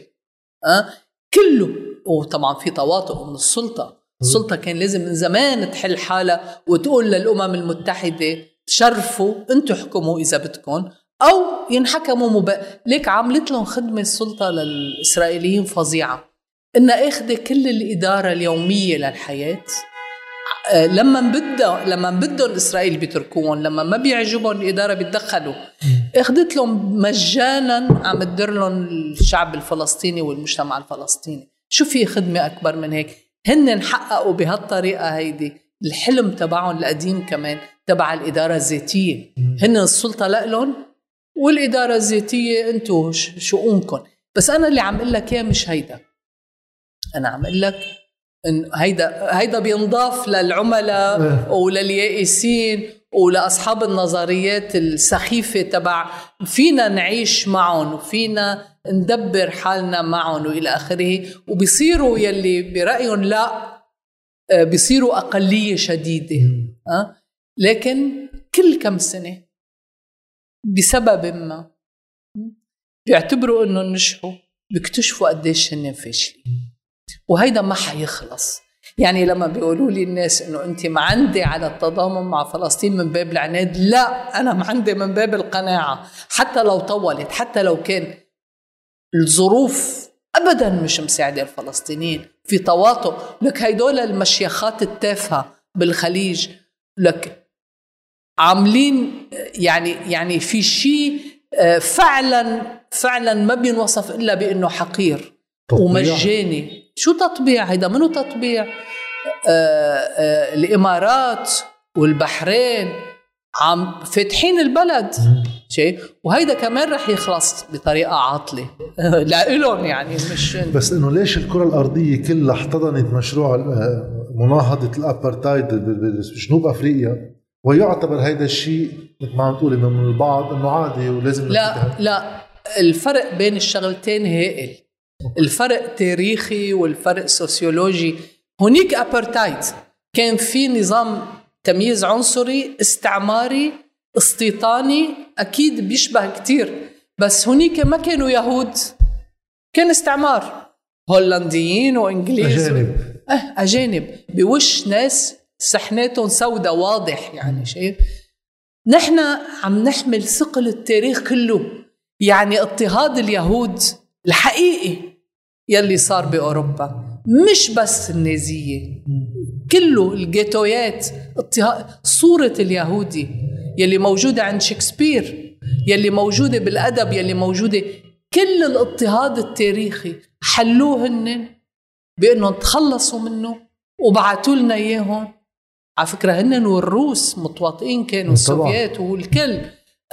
أه؟ كله. وطبعا في تواطؤ من السلطة. السلطة كان لازم من زمان تحل حالها وتقول للأمم المتحدة شرفوا أنتم احكموا إذا بدكم أو ينحكموا مب... ليك عملت لهم خدمة السلطة للإسرائيليين فظيعة. انها اخذه كل الإدارة اليومية للحياة آه، لما بدها لما بدهم إسرائيل بيتركوهم لما ما بيعجبهم الإدارة بيتدخلوا. أخذت لهم مجانا عم تدر لهم الشعب الفلسطيني والمجتمع الفلسطيني. شو في خدمة أكبر من هيك؟ هن حققوا بهالطريقة هيدي الحلم تبعهم القديم كمان تبع الإدارة الذاتية. هن السلطة لهم والإدارة الذاتية أنتم شؤونكم. بس أنا اللي عم أقول لك إياه مش هيدا. أنا عم أقول لك إن هيدا هيدا بينضاف للعملاء إيه. ولليائسين ولاصحاب النظريات السخيفة تبع فينا نعيش معهم وفينا ندبر حالنا معهم وإلى آخره. وبيصيروا يلي برأيهم لا آه، بيصيروا أقلية شديدة أه؟ لكن كل كم سنة بسبب ما بيعتبروا انه نجحوا بيكتشفوا قديش هن فاشلين. وهيدا ما حيخلص. يعني لما بيقولوا لي الناس إنه أنت معندي على التضامن مع فلسطين من باب العناد لا أنا معندي من باب القناعة. حتى لو طولت حتى لو كان الظروف ابدا مش مساعدة الفلسطينيين في تواطؤ. لك هيدول المشيخات التافهة بالخليج لك عاملين يعني يعني في شيء آه، فعلا فعلا ما بينوصف إلا بأنه حقير. ومجاني. شو تطبيع؟ هيدا منو تطبيع؟ آه آه الإمارات والبحرين عم فاتحين البلد. شيء وهيدا كمان رح يخلص بطريقة عاطلة. لإلهم يعني مش بس إنه ليش الكرة الأرضية كلها احتضنت مشروع آه، مناهضة الأبرتايد بجنوب أفريقيا؟ ويعتبر هيدا الشيء مثل ما عم تقولي من البعض إنه عادي ولازم لا لا. الفرق بين الشغلتين هائل. الفرق تاريخي والفرق سوسيولوجي. هنيك أبارتهايد كان في نظام تمييز عنصري استعماري استيطاني أكيد بيشبه كتير. بس هنيك ما كانوا يهود كان استعمار. هولنديين وإنجليز. أجانب. أه أجانب. بوش ناس سحناتهم سوداء واضح يعني شايف نحن عم نحمل ثقل التاريخ كله. يعني اضطهاد اليهود الحقيقي. يلي صار بأوروبا. مش بس النازية كله الجيتويات صورة اليهودي يلي موجودة عند شكسبير يلي موجودة بالأدب يلي موجودة كل الاضطهاد التاريخي حلوة هن بأنهم تخلصوا منه وبعثوا لنا إياهم. على فكرة هن والروس متواطئين كانوا السوفيات والكل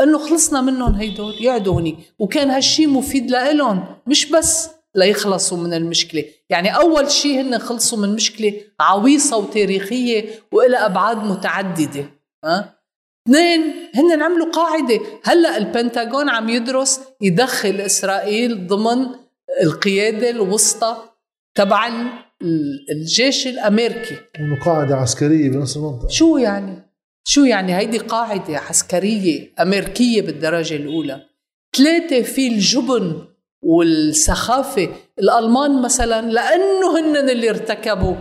إنه خلصنا منهم هيدول يقعدوا هني وكان هالشي مفيد لإلهم مش بس ليخلصوا من المشكلة. يعني أول شيء هن خلصوا من مشكلة عويصة وتاريخية وإلى أبعاد متعددة ها؟ اثنين هن عملوا قاعدة. هلأ البنتاغون عم يدرس يدخل إسرائيل ضمن القيادة الوسطى تبع الجيش الأمريكي. إنه قاعدة عسكرية بنفس المنطقة. شو يعني؟ شو يعني هيدي قاعدة عسكرية أمريكية بالدرجة الأولى؟ ثلاثة في الجبن والسخافة. الألمان مثلا لأنه هن اللي ارتكبوا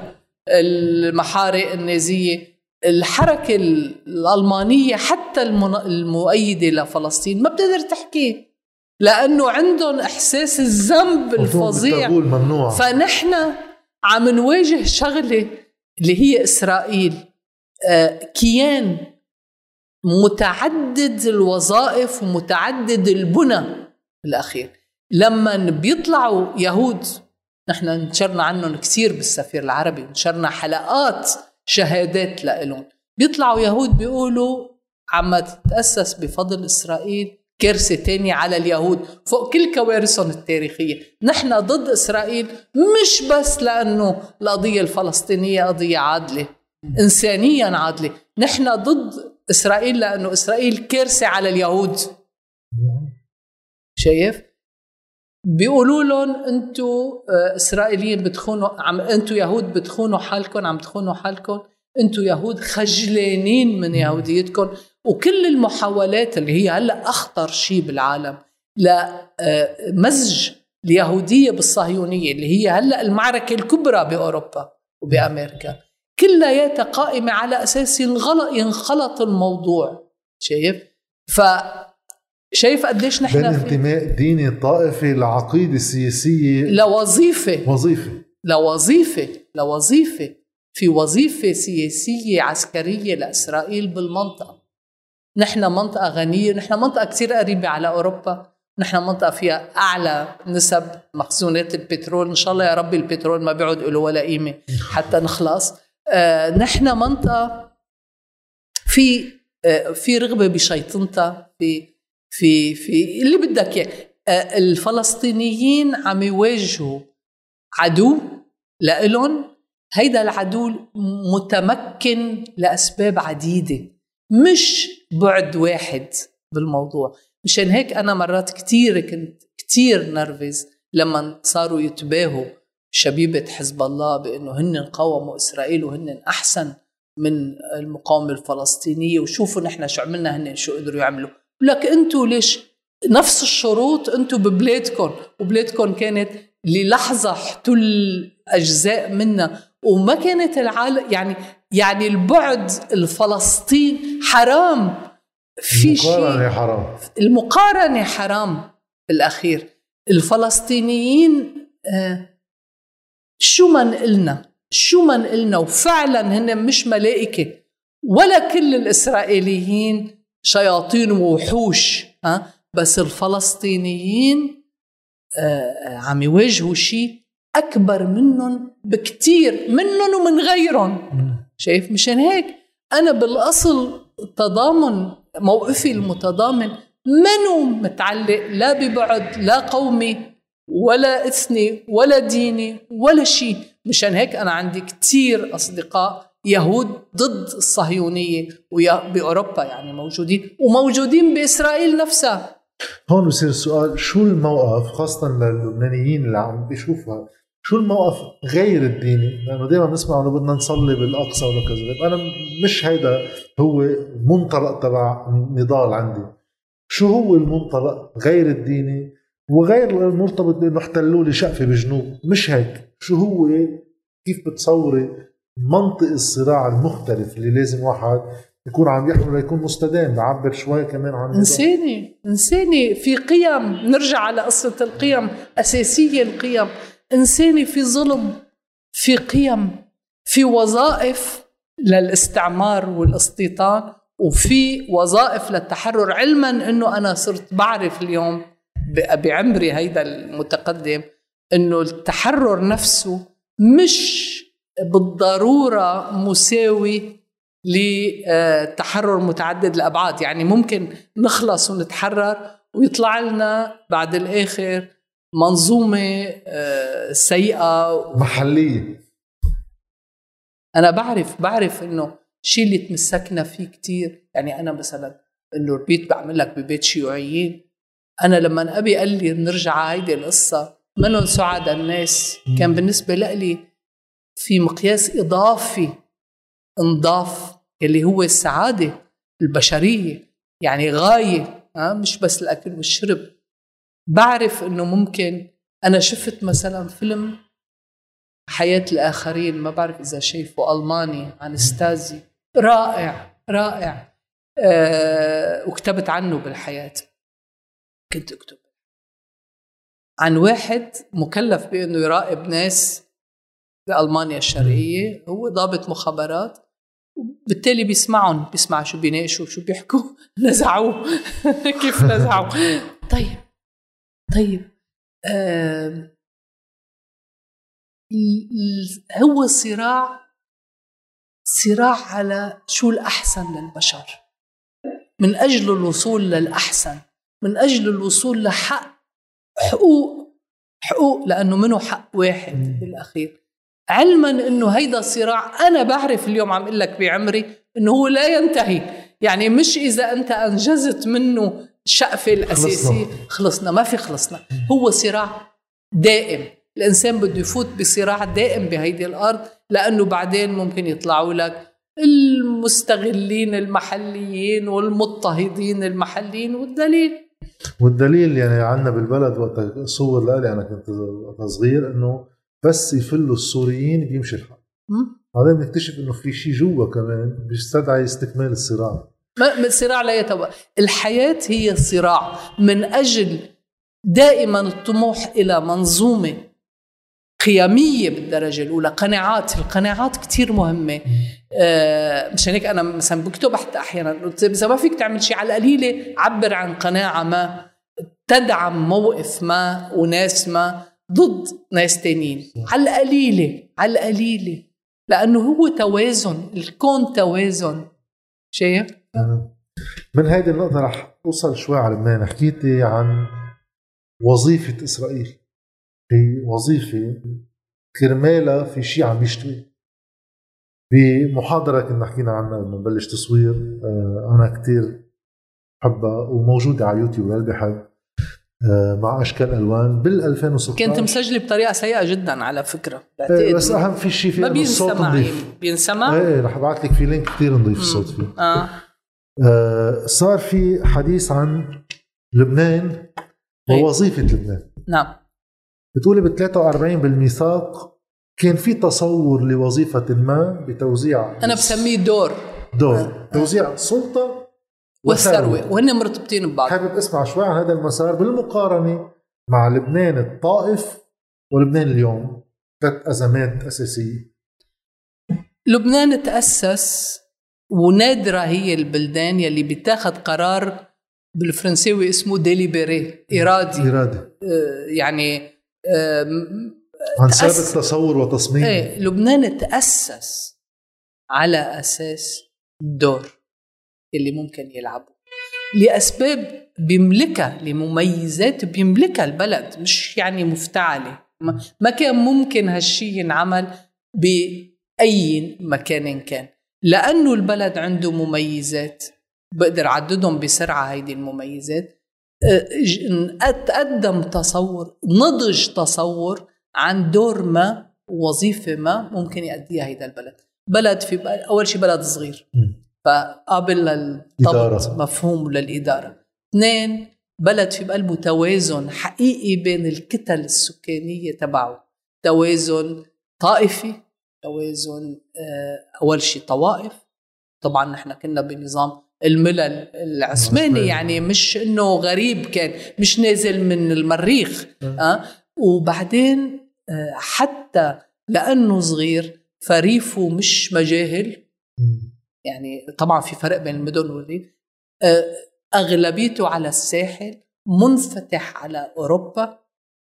المحارق النازية الحركة الألمانية حتى المؤيدة لفلسطين ما بتقدر تحكي لأنه عندهم إحساس الذنب الفظيع. ممنوع. فنحن عم نواجه شغلة اللي هي إسرائيل. آه، كيان متعدد الوظائف ومتعدد البنى بالأخير لما بيطلعوا يهود نحن نشرنا عنهم كثير بالسفير العربي نشرنا حلقات شهادات لإلهم. بيطلعوا يهود بيقولوا عم تتأسس بفضل إسرائيل كارثة تانية على اليهود فوق كل كوارثهم التاريخية. نحن ضد إسرائيل مش بس لأنه القضية الفلسطينية قضية عادلة إنسانيا عادلة. نحن ضد إسرائيل لأنه إسرائيل كارثة على اليهود. شايف؟ بيقولوا لهم أنتم آه، إسرائيليين بتخونوا عم أنتم يهود بتخونوا حالكم عم تخونوا حالكم. أنتم يهود خجلانين من يهوديتكم. وكل المحاولات اللي هي هلا أخطر شيء بالعالم لمزج آه، اليهودية بالصهيونية اللي هي هلا المعركة الكبرى بأوروبا وبأمريكا. كلياتها قائمة على أساس ينغلط ينخلط الموضوع شايف؟ ف شايف قديش نحن بين انتماء ديني طائفي لعقيدة سياسية لوظيفة. وظيفة. لوظيفة. لوظيفة. في وظيفة سياسية عسكرية لإسرائيل بالمنطقة. نحن منطقة غنية. نحن منطقة كثير قريبة على أوروبا. نحن منطقة فيها أعلى نسب مخزونات البترول. إن شاء الله يا ربي البترول ما بيعود له ولا قيمة حتى نخلص. آه نحن منطقة في آه في رغبة بشيطنتها في في في اللي بدك إياه. الفلسطينيين عم يواجهوا عدو لإلهم. هيدا العدو متمكن لأسباب عديدة مش بعد واحد بالموضوع. مشان هيك أنا مرات كتير كنت كتير نرفز لما صاروا يتباهوا شبيبة حزب الله بأنه هن قاوموا إسرائيل وهن أحسن من المقاومة الفلسطينية وشوفوا نحن شو عملنا هن شو قدروا يعملوا. لك أنتوا ليش نفس الشروط أنتوا ببلادكم وبلادكم كانت للحظة احتل اجزاء منها. وما كانت العالم يعني يعني البعد الفلسطين حرام. في شيء المقارنة حرام. المقارنة حرام بالاخير الفلسطينيين آه شو ما نقلنا شو ما نقلنا وفعلا هن مش ملائكة ولا كل الإسرائيليين شياطين ووحوش ها؟ بس الفلسطينيين آه، عم يواجهوا شيء أكبر منهم بكتير منهم ومن غيرهم. شايف؟ مشان هيك أنا بالأصل التضامن موقفي المتضامن منو متعلق لا ببعد لا قومي ولا إثني ولا ديني ولا شيء مشان هيك أنا عندي كتير أصدقاء يهود ضد الصهيونية بأوروبا يعني موجودين وموجودين بإسرائيل نفسها. هون بصير السؤال شو الموقف خاصة للبنانيين اللي عم بيشوفها؟ شو الموقف غير الديني؟ لأنه دائما بنسمع إنه بدنا نصلي بالأقصى ولا كذا أنا مش هيدا هو المنطلق تبع النضال عندي. شو هو المنطلق غير الديني؟ وغير المرتبط بأنه احتلوا لي شقفه بجنوب. مش هيك. شو هو؟ كيف بتصوري؟ منطق الصراع المختلف اللي لازم واحد يكون عم يحمل ليكون مستدام نعبر شوي كمان عن إنساني إنساني في قيم نرجع على قصة القيم أساسية القيم. إنساني في ظلم في قيم في وظائف للاستعمار والاستيطان وفي وظائف للتحرر. علما إنه أنا صرت بعرف اليوم بعمري هيدا المتقدم إنه التحرر نفسه مش بالضرورة مساوي لتحرر متعدد الأبعاد. يعني ممكن نخلص ونتحرر ويطلع لنا بعد الآخر منظومة آه، سيئة. محلية. أنا بعرف بعرف إنه الشيء اللي تمسكنا فيه كتير. يعني أنا مثلا إنه البيت بعمل لك ببيت شيوعيين. أنا لما أبي قال لي نرجع هيدي القصة منهم سعداء الناس. كان بالنسبة لي في مقياس إضافي انضاف اللي هو السعادة البشرية يعني غاية ها مش بس الأكل والشرب. بعرف إنه ممكن أنا شفت مثلا فيلم حياة الآخرين ما بعرف إذا شايفه ألماني عن ستازي. رائع رائع. أه وكتبت عنه بالحياة. كنت أكتب. عن واحد مكلف بأنه يراقب ناس بألمانيا الشرقية هو ضابط مخابرات بالتالي بيسمعهم بيسمع شو بيناقشوا شو بيحكوا. نزعوه. كيف نزعوه. طيب. طيب. آه هو صراع صراع على شو الأحسن للبشر. من أجل الوصول للأحسن من أجل الوصول لحق حقوق حقوق لأنه منه حق واحد بالأخير. علما أنه هيدا الصراع أنا بعرف اليوم عم أقول لك بعمري أنه هو لا ينتهي. يعني مش إذا أنت أنجزت منه الشقفة الأساسية. خلصنا. خلصنا ما في خلصنا. هو صراع دائم. الإنسان بده يفوت بصراع دائم بهيدي الأرض لأنه بعدين ممكن يطلعوا لك المستغلين المحليين والمضطهدين المحليين والدليل. والدليل يعني عندنا بالبلد وقت صور لإلي أنا كنت صغير إنه بس يفلوا السوريين بيمشي الحال. بعدين بنكتشف إنه في شيء جوا كمان بيستدعي استكمال الصراع. ما الصراع لا يتوقف الحياة هي صراع. من أجل دائما الطموح إلى منظومة قيمية بالدرجة الأولى قناعات. القناعات كتير مهمة. آه مشان هيك أنا مثلا بكتب حتى أحيانا إذا ما فيك تعمل شيء على القليلة عبر عن قناعة ما تدعم موقف ما وناس ما ضد ناس تانيين. على القليلة على القليلة. لأنه هو توازن الكون توازن. شايف؟ من هذه النقطة رح أوصل شوي على لبنان حكيتي عن وظيفة إسرائيل. في وظيفة كرمالها في شيء عم يشتغل بمحاضرة كنا حكينا عنها لما نبلش تصوير آه، أنا كتير بحبها وموجودة على يوتيوب اللي بحب مع أشكال ألوان بال 2016 كنت مسجلة بطريقة سيئة جدا على فكرة. إيه بس أهم في شيء فيه ما بينسمع بينسمع؟ إيه رح أبعث لك في لينك كثير نضيف الصوت فيه. آه. آه صار في حديث عن لبنان إيه. ووظيفة لبنان. نعم. بتقولي ب 43 بالميثاق كان في تصور لوظيفة ما بتوزيع أنا بسميه دور. دور. آه. توزيع سلطة والثروة. وهن مرتبطين ببعض. حابب أسمع شوي عن هذا المسار بالمقارنة مع لبنان الطائف ولبنان اليوم. ثلاث أزمات أساسية. لبنان تأسس ونادرة هي البلدان يلي بتاخذ قرار بالفرنساوي اسمه ديليبري إرادي إرادي آه يعني عن سابق تصور وتصميم إيه لبنان تأسس على أساس الدور اللي ممكن يلعبه. لأسباب بيملكها لمميزات بيملكها البلد مش يعني مفتعلة. ما كان ممكن هالشي ينعمل بأي مكان كان. لأنه البلد عنده مميزات. بقدر عددهم بسرعة هيدي المميزات. تقدم تصور نضج تصور عن دور ما وظيفة ما ممكن يأديها هيدا البلد. بلد في أول شيء بلد صغير. فقابل للضبط مفهوم للإدارة. اثنين بلد في بقلبه توازن حقيقي بين الكتل السكانية تبعه. توازن طائفي توازن آه، أول شيء طوائف. طبعا نحن كنا بنظام الملل العثماني يعني مش إنه غريب كان مش نازل من المريخ أه؟ وبعدين آه، حتى لأنه صغير فريفه مش مجاهل. يعني طبعا في فرق بين المدن والريف. آه، أغلبيته على الساحل منفتح على أوروبا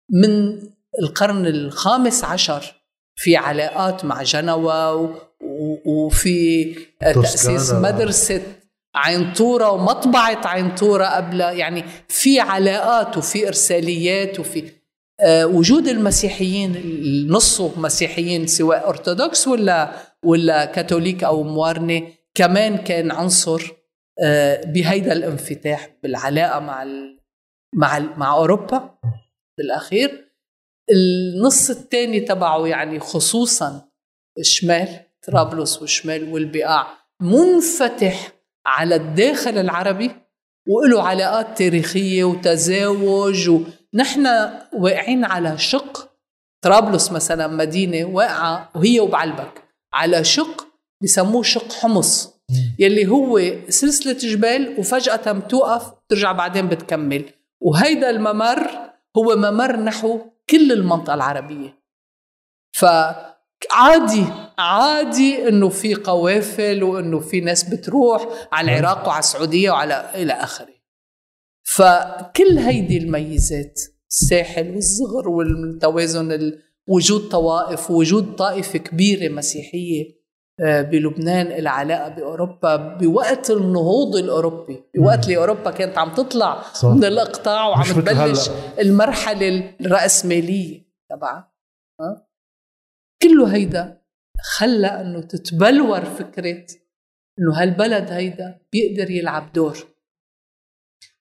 من القرن الخامس عشر في علاقات مع جنوة وفي تأسيس مدرسة عينطورة ومطبعة عينطورة قبل يعني في علاقات وفي إرساليات وفي آه وجود المسيحيين نصه مسيحيين سواء أرثوذكس ولا ولا كاثوليك أو موارنة كمان كان عنصر آه بهيدا الانفتاح بالعلاقة مع مع مع أوروبا بالأخير النص الثاني تبعه يعني خصوصا الشمال طرابلس والشمال والبقاع منفتح على الداخل العربي وله علاقات تاريخية وتزاوج ونحن واقعين على شق. طرابلس مثلا مدينة واقعة وهي وبعلبك على شق بسموه شق حمص يلي هو سلسلة جبال وفجأة بتوقف ترجع بعدين بتكمل. وهيدا الممر هو ممر نحو كل المنطقة العربية. فعادي عادي إنه في قوافل وإنه في ناس بتروح على العراق وعلى السعودية وعلى إلى آخره. فكل هيدي الميزات الساحل والصغر والتوازن وجود طوائف وجود طائفة كبيرة مسيحية آه، بلبنان العلاقة بأوروبا بوقت النهوض الأوروبي بوقت اللي أوروبا كانت عم تطلع صح. من الإقطاع وعم تبلش المرحلة الرأسمالية تبعها كله هيدا خلى إنه تتبلور فكرة إنه هالبلد هيدا بيقدر يلعب دور.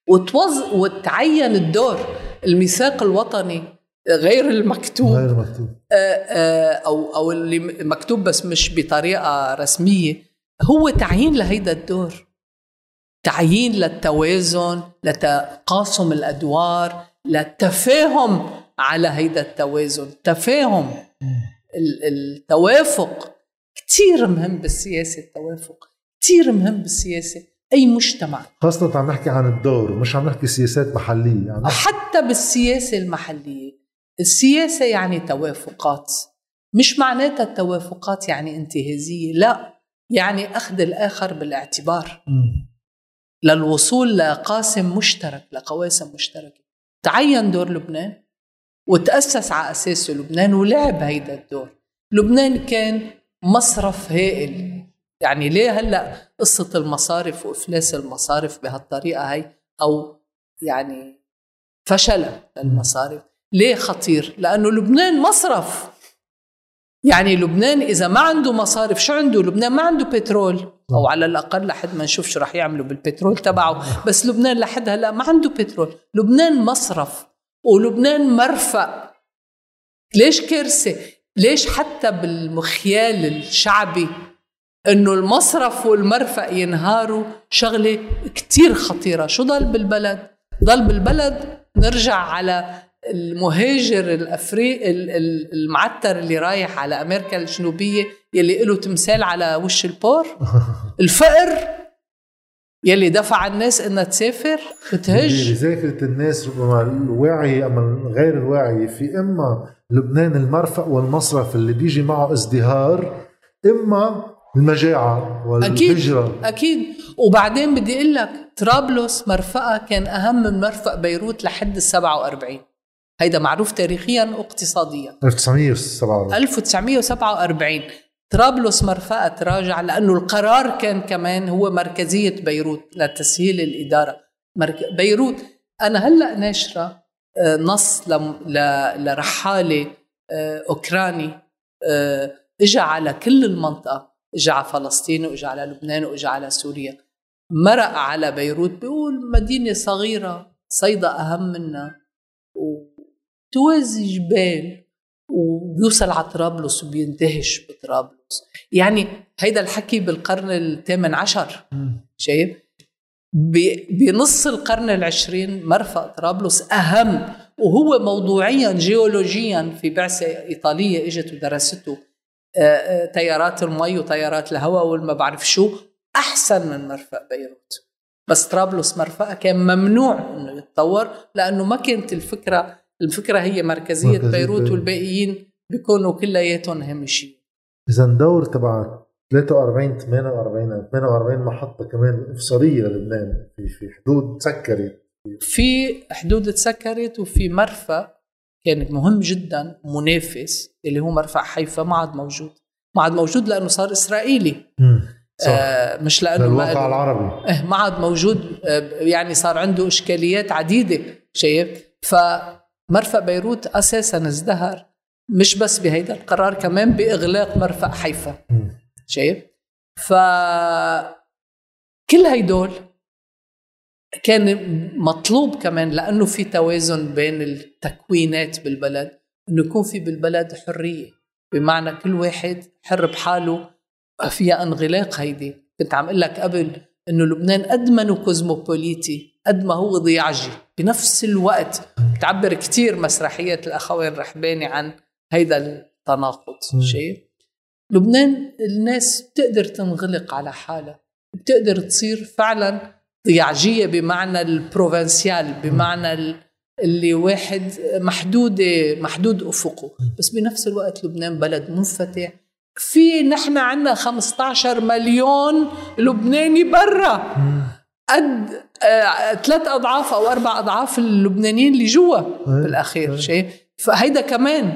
وتوز وتعين الدور الميثاق الوطني غير المكتوب. غير المكتوب. آه، آه، أو أو اللي مكتوب بس مش بطريقة رسمية هو تعيين لهيدا الدور. تعيين للتوازن لتقاسم الأدوار للتفاهم على هيدا التوازن. تفاهم. التوافق كثير مهم بالسياسة التوافق كثير مهم بالسياسة. أي مجتمع. خاصة عم نحكي عن الدور ومش عم نحكي سياسات محلية عم نحكي حتى بالسياسة المحلية. السياسة يعني توافقات مش معناتها التوافقات يعني انتهازية لا يعني أخذ الآخر بالاعتبار. للوصول لقاسم مشترك لقواسم مشتركة. تعين دور لبنان وتأسس على أساسه لبنان ولعب هيدا الدور. لبنان كان مصرف هائل. يعني ليه هلأ قصة المصارف وإفلاس المصارف بهالطريقة هي أو يعني فشل المصارف. ليه خطير؟ لأنه لبنان مصرف يعني لبنان إذا ما عنده مصارف شو عنده؟ لبنان ما عنده بترول أو على الأقل لحد ما نشوف شو رح يعملوا بالبترول تبعه بس لبنان لحد هلأ ما عنده بترول لبنان مصرف ولبنان مرفأ ليش كارثة؟ ليش حتى بالمخيال الشعبي إنه المصرف والمرفأ ينهاروا شغلة كتير خطيرة شو ضل بالبلد؟ ضل بالبلد نرجع على المهاجر الافريقي المعتر اللي رايح على أمريكا الجنوبية يلي له تمثال على وش البور الفقر يلي دفع الناس إنها تسافر بتهج ذاكرة الناس ربما الواعية اما غير الواعية في إما لبنان المرفأ والمصرف اللي بيجي معه ازدهار إما المجاعة والهجرة. أكيد, أكيد وبعدين بدي أقول لك طرابلس مرفأها كان أهم من مرفأ بيروت لحد ال 47 هيدا معروف تاريخيا واقتصاديا. 1947 1947 طرابلس مرفأة تراجع لأنه القرار كان كمان هو مركزية بيروت لتسهيل الإدارة. بيروت أنا هلأ ناشرة آه، نص لرحالة آه، أوكراني آه، اجى على كل المنطقة. اجى على فلسطين واجى على لبنان واجى على سوريا. مرق على بيروت بيقول مدينة صغيرة صيدا أهم منا وتوازي جبال وبيوصل على طرابلس وبيندهش بطرابلس. يعني هيدا الحكي بالقرن الثامن عشر. شايف؟ بنص القرن العشرين مرفأ طرابلس أهم وهو موضوعيا جيولوجيا في بعثة إيطالية إجت ودرسته آه، آه، تيارات المي وتيارات الهواء والما بعرف شو أحسن من مرفأ بيروت. بس طرابلس مرفأ كان ممنوع إنه يتطور لأنه ما كانت الفكرة الفكرة هي مركزية, مركزية بيروت والباقيين بيكونوا كلياتهم هامشين إذا دور تبع 43 48 48 محطة كمان إفصالية للبنان. في في حدود تسكرت في حدود تسكرت وفي مرفأ كان مهم جدا منافس اللي هو مرفأ حيفا ما عاد موجود. ما عاد موجود لأنه صار إسرائيلي. صح. آه مش لأنه الواقع العربي. آه ما عاد موجود. آه يعني صار عنده إشكاليات عديدة شايف؟ فمرفأ بيروت أساسا ازدهر. مش بس بهيدا القرار كمان بإغلاق مرفأ حيفا. شايف؟ ف كل هيدول كان مطلوب كمان لأنه في توازن بين التكوينات بالبلد إنه يكون في بالبلد حرية. بمعنى كل واحد حر بحاله فيها انغلاق هيدي. كنت عم أقول لك قبل إنه لبنان قد ما كوزموبوليتي. قد ما هو ضياعجي بنفس الوقت بتعبر كثير مسرحية الأخوين الرحباني عن هيدا التناقض شايف؟ لبنان الناس بتقدر تنغلق على حالها بتقدر تصير فعلا ضياعجية بمعنى البروفنسيال بمعنى اللي واحد محدود محدود أفقه. بس بنفس الوقت لبنان بلد منفتح. في نحن عندنا 15 مليون لبناني برا. قد ثلاث أضعاف أو أربع أضعاف اللبنانيين اللي جوا بالاخير شيء فهيدا كمان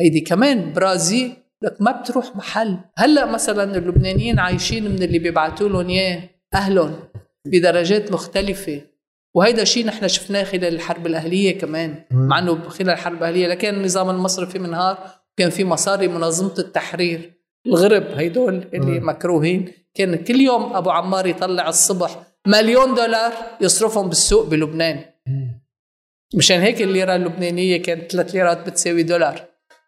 هيدي كمان برازيل لك ما بتروح محل. هلأ مثلا اللبنانيين عايشين من اللي بيبعتوا لهم إياه أهلهم بدرجات مختلفة. وهيدا شيء نحن شفناه خلال الحرب الأهلية كمان مع إنه خلال الحرب الأهلية لكن النظام المصرفي منهار كان في مصاري منظمة التحرير. الغرب هيدول اللي مكروهين. كان كل يوم أبو عمار يطلع الصبح مليون دولار يصرفهم بالسوق بلبنان. مشان هيك الليرة اللبنانية كانت 3 ليرات بتساوي دولار.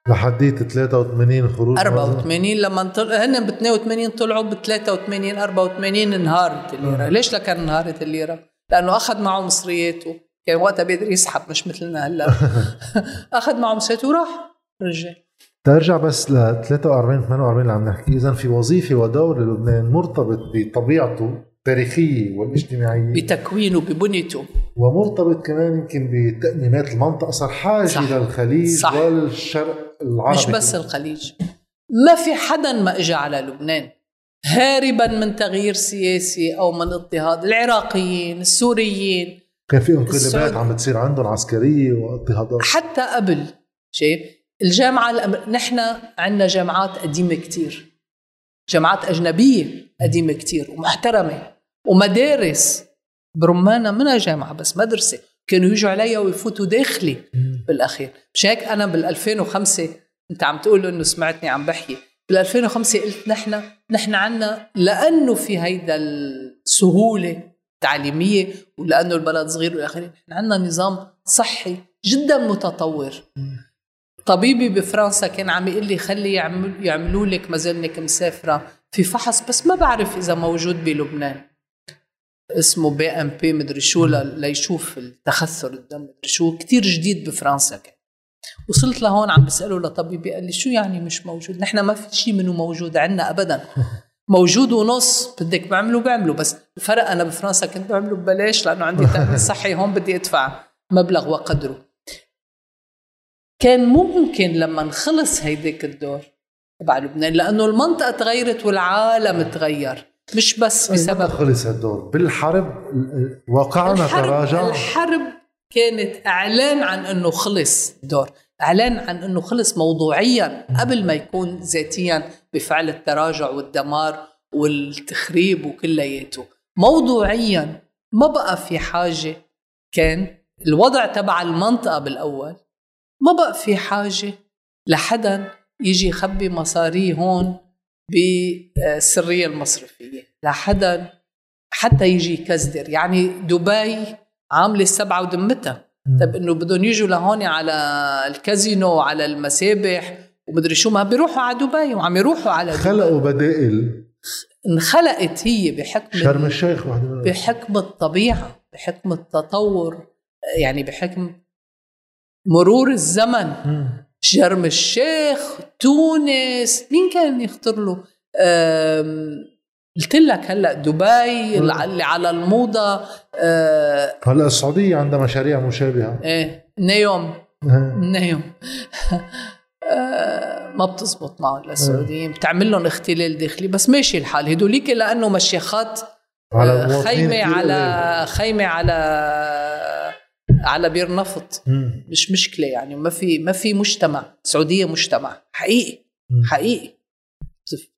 لحديت 83 خروج 84 لما طلع هن ب 82 طلعوا ب 83 84 انهارت الليرة. ليش لكان انهارت الليرة؟ لأنه أخذ معه مصرياته كان وقتها بيقدر يسحب مش مثلنا هلأ. أخذ معه مصرياته وراح رجع. ترجع بس ل 43 48 اللي عم نحكي. اذا في وظيفة ودور للبنان مرتبط بطبيعته التاريخية والاجتماعية بتكوينه ببنيته. ومرتبط كمان يمكن بتأميمات المنطقة صار حاجة صح. للخليج صح. والشرق العربي. مش بس الخليج. ما في حدا ما اجى على لبنان. هاربا من تغيير سياسي أو من اضطهاد. العراقيين السوريين. كان في انقلابات عم بتصير عندهم عسكرية واضطهادات. حتى قبل شيء الجامعة الأم... نحن عندنا جامعات قديمة كتير. جامعات أجنبية قديمة كتير ومحترمة. ومدارس برمانة منها جامعة بس مدرسة كانوا يجوا عليا ويفوتوا داخلي بالأخير. مش هيك؟ أنا بال 2005 أنت عم تقول إنه سمعتني عم بحكي. بال 2005 قلت نحن نحن عنا لأنه في هيدا السهولة التعليمية ولأنه البلد صغير والى اخره نحن عندنا نظام صحي جدا متطور. طبيبي بفرنسا كان عم يقول لي خلي يعمل يعملوا لك مازلنك مسافرة في فحص بس ما بعرف إذا موجود بلبنان. اسمه BMP مدري شو ليشوف التخثر الدم مدري شو. كثير جديد بفرنسا كان. وصلت لهون عم بساله لطبيبي قال لي شو يعني مش موجود؟ نحن ما في شيء منه موجود عندنا ابدا. موجود ونص بدك بعمله بعمله. بس الفرق أنا بفرنسا كنت بعمله ببلاش لأنه عندي تأمين صحي هون بدي أدفع مبلغ وقدره. كان ممكن لما نخلص هيداك الدور تبع لبنان لأنه المنطقة تغيرت والعالم تغير. مش بس بسبب خلص هالدور بالحرب الحرب تراجع. الحرب كانت إعلان عن إنه خلص الدور. إعلان عن إنه خلص موضوعيا قبل ما يكون ذاتيا بفعل التراجع والدمار والتخريب وكلياته. موضوعيا ما بقى في حاجة كان الوضع تبع المنطقة بالأول. ما بقى في حاجة لحدا يجي يخبي مصاريه هون بالسريه المصرفية لحدا حتى يجي يكزدر. يعني دبي عاملة السبعه ودمتها. طيب إنه بدهم يجوا لهون على الكازينو وعلى المسابح ومدري شو ما بيروحوا على دبي وعم يروحوا على دبي. خلقوا بدائل. انخلقت هي بحكم شرم الشيخ واحدة بحكم الطبيعة بحكم التطور يعني بحكم مرور الزمن. شرم الشيخ تونس مين كان يخطر له؟ قلت لك هلأ دبي اللي على الموضة أه هلأ السعودية عندها مشاريع مشابهة. إيه نيوم. نيوم. أه ما بتزبط معهم للسعوديين بتعمل لهم اختلال داخلي. بس ماشي الحال. هدوليك لأنه مشيخات على خيمة على خيمة على على بير نفط. مم. مش مشكلة يعني ما في ما في مجتمع السعوديه مجتمع. حقيقي مم. حقيقي.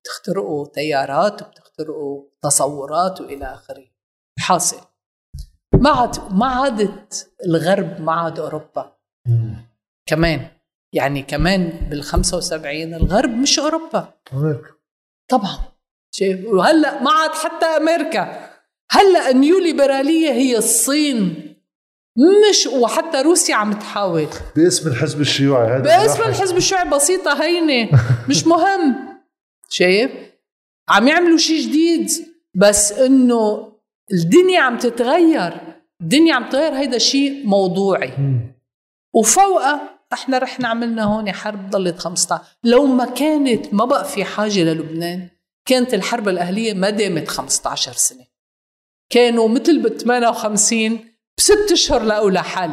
بتخترقوا تيارات وبتخترقوا تصورات وإلى آخره. حاصل. ما عاد ما عادت الغرب ما عاد أوروبا. مم. كمان يعني كمان بال 75 الغرب مش أوروبا. أمريكا. طبعا. شايف؟ وهلأ ما عاد حتى أمريكا. هلأ النيو ليبراليه هي الصين. مش وحتى روسيا عم تحاول. باسم الحزب الشيوعي هذا باسم الحزب الشيوعي بسيطة هينة مش مهم. شايف؟ عم يعملوا شيء جديد بس إنه الدنيا عم تتغير. الدنيا عم تغير هيدا شيء موضوعي. وفوقها إحنا رحنا عملنا هون حرب ضلت 15 لو ما كانت ما بقى في حاجة للبنان كانت الحرب الأهلية ما دامت 15 سنة. كانوا مثل ب 58 بست أشهر لها حل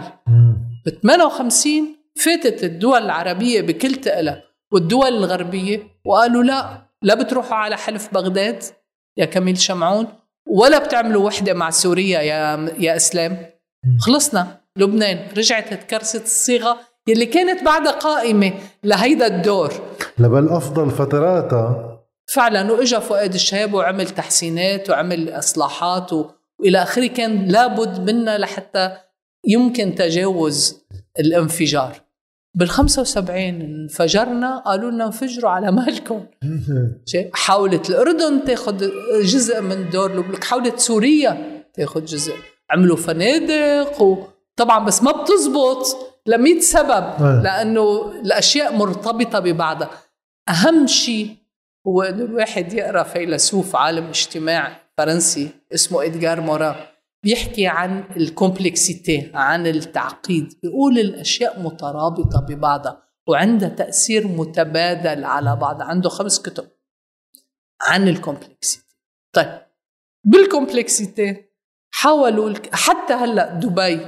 ب 58 فاتت الدول العربية بكل تقلها والدول الغربية وقالوا لا لا بتروحوا على حلف بغداد يا كميل شمعون ولا بتعملوا وحدة مع سوريا يا يا إسلام. خلصنا. لبنان رجعت تكرست الصيغة يلي كانت بعدها قائمة لهيدا الدور. لبل أفضل فتراتها. فعلا وإجا فؤاد الشهاب وعمل تحسينات وعمل إصلاحات و... وإلى آخره كان لابد منا لحتى يمكن تجاوز الانفجار. بال 75 انفجرنا قالوا لنا انفجروا على مالكم. حاولت الأردن تاخذ جزء من دور لبنان حاولت سوريا تاخذ جزء. عملوا فنادق وطبعا بس ما بتزبط ل 100 سبب لأنه الأشياء مرتبطة ببعضها. أهم شيء هو إنه الواحد يقرأ فيلسوف عالم اجتماع فرنسي اسمه ادغار موران. بيحكي عن ال fr: complexité عن التعقيد. بيقول الأشياء مترابطة ببعضها وعندها تأثير متبادل على بعض عنده خمس كتب عن ال complexité. طيب بال complexité حاولوا حتى هلأ دبي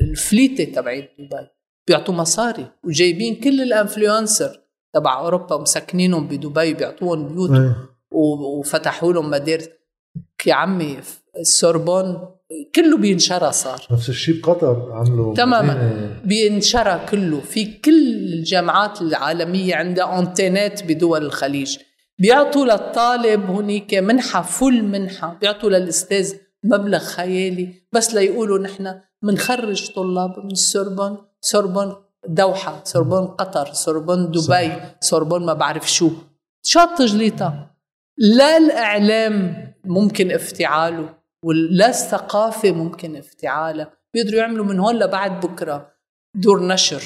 الفيترين تبعت دبي. بيعطوا مصاري وجايبين كل ال influenceurs تبع أوروبا ومسكنينهم بدبي بيعطوهم بيوت. إيه. وفتحوا لهم مدارس يا عمي السوربون كله بينشرى صار. نفس الشيء بقطر عملوا تماما. بينشرى كله. في كل الجامعات العالمية عندها antennes بدول الخليج. بيعطوا للطالب هنيك منحة full منحة. بيعطوا للأستاذ مبلغ خيالي. بس ليقولوا نحن منخرج طلاب من السوربون سوربون دوحة. سوربون قطر. سوربون دبي. صح. سوربون ما بعرف شو. شاط تجليطة لا الإعلام ممكن افتعاله ولا الثقافة ممكن افتعالها بيقدروا يعملوا من هون لبعد بكرة دور نشر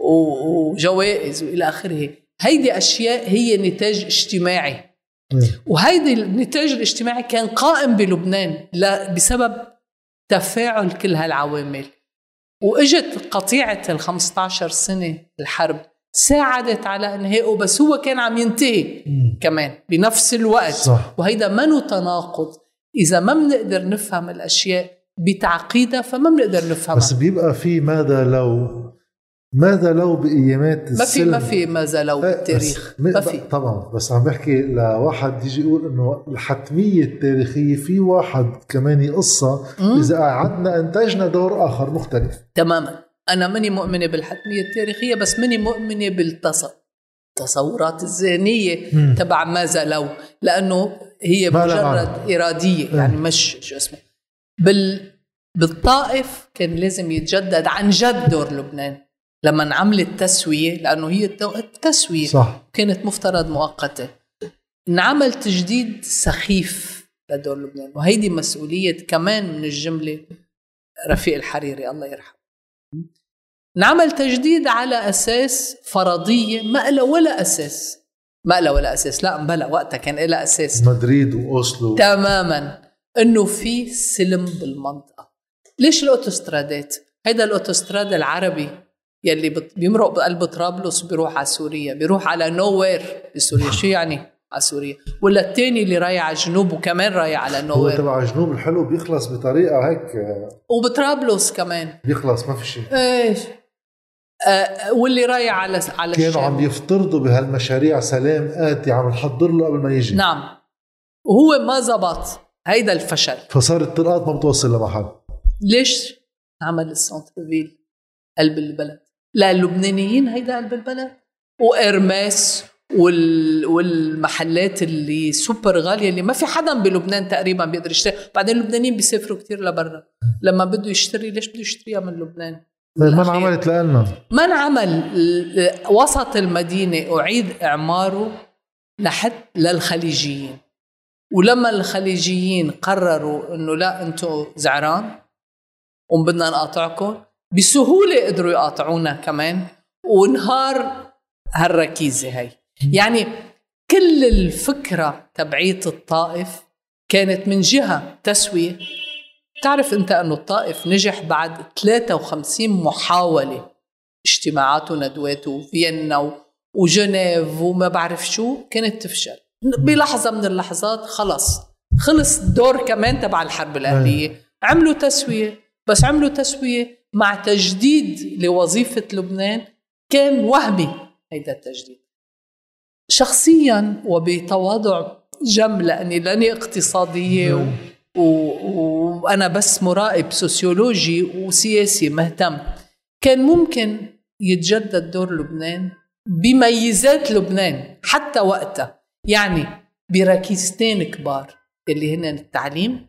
وجوائز وإلى آخره. هيدي أشياء هي نتاج اجتماعي. وهيدي النتاج الاجتماعي كان قائم بلبنان بسبب تفاعل كل هالعوامل. وإجت قطيعة ال 15 سنة الحرب. ساعدت على انهائه بس هو كان عم ينتهي كمان بنفس الوقت. صح. وهيدا منه تناقض. إذا ما بنقدر نفهم الأشياء بتعقيدها فما بنقدر نفهمها. بس بيبقى في ماذا لو ماذا لو بايامات ما في ما في ماذا لو بالتاريخ. ما في. طبعا بس عم بحكي لواحد يجي يقول إنه الحتمية التاريخية في واحد كمان قصه إذا قعدنا أنتجنا دور آخر مختلف. تماما. أنا ماني مؤمنة بالحتمية التاريخية بس ماني مؤمنة بالتصورات الذهنية تبع ماذا لو لأنه هي مجرد إرادية يعني مش شو اسمه. بال بالطائف كان لازم يتجدد عن جد دور لبنان لما انعملت تسوية لأنه هي التسوية صح. كانت مفترض مؤقتة. انعمل تجديد سخيف لدور لبنان وهيدي مسؤولية كمان من الجملة رفيق الحريري الله يرحمه. انعمل تجديد على أساس فرضية ما لها ولا أساس. ما لها ولا أساس لا مبلا وقتها كان لها أساس. مدريد وأوسلو. تماما. إنه في سلم بالمنطقة. ليش الأوتوسترادات؟ هيدا الأوتوستراد العربي يلي بيمرق بقلب طرابلس بيروح على سوريا بيروح على nowhere بسوريا شو يعني؟ على سوريا ولا الثاني اللي رايح على الجنوب وكمان رايح على nowhere هو تبع الجنوب الحلو بيخلص بطريقة هيك وبطرابلس كمان. بيخلص ما في شيء. إيش؟ آه واللي رايح على على كانوا عم يفترضوا بهالمشاريع سلام آتي عم نحضر له قبل ما يجي. نعم. وهو ما زبط هيدا الفشل. فصار الطرقات ما بتوصل لمحل. ليش عمل ال centre-ville قلب البلد؟ للبنانيين هيدا قلب البلد؟ و Hermès وال... والمحلات اللي سوبر غالية اللي ما في حدا بلبنان تقريبا بيقدر يشتري. بعدين اللبنانيين بيسافروا كثير لبرا. لما بده يشتري ليش بده يشتريها من لبنان؟ ما انعملت لنا ما انعمل وسط المدينة أعيد إعماره لحد للخليجيين. ولما الخليجيين قرروا إنه لا أنتم زعران وبدنا نقاطعكم بسهولة قدروا يقاطعونا كمان. ونهار هالركيزة هي يعني كل الفكرة تبعية الطائف كانت من جهة تسوية. تعرف أنت أنه الطائف نجح بعد 53 محاولة. اجتماعات وندوات وفيينا وجنيف وما بعرف شو كانت تفشل. بلحظة من اللحظات خلص. خلص الدور كمان تبع الحرب الأهلية. عملوا تسوية. بس عملوا تسوية مع تجديد لوظيفة لبنان كان وهمي هيدا التجديد. شخصيا وبتواضع جم لأني لاني اقتصادية و... و... وأنا بس مراقب سوسيولوجي وسياسي مهتم. كان ممكن يتجدد دور لبنان بميزات لبنان حتى وقتها يعني بركيزتين كبار اللي هن التعليم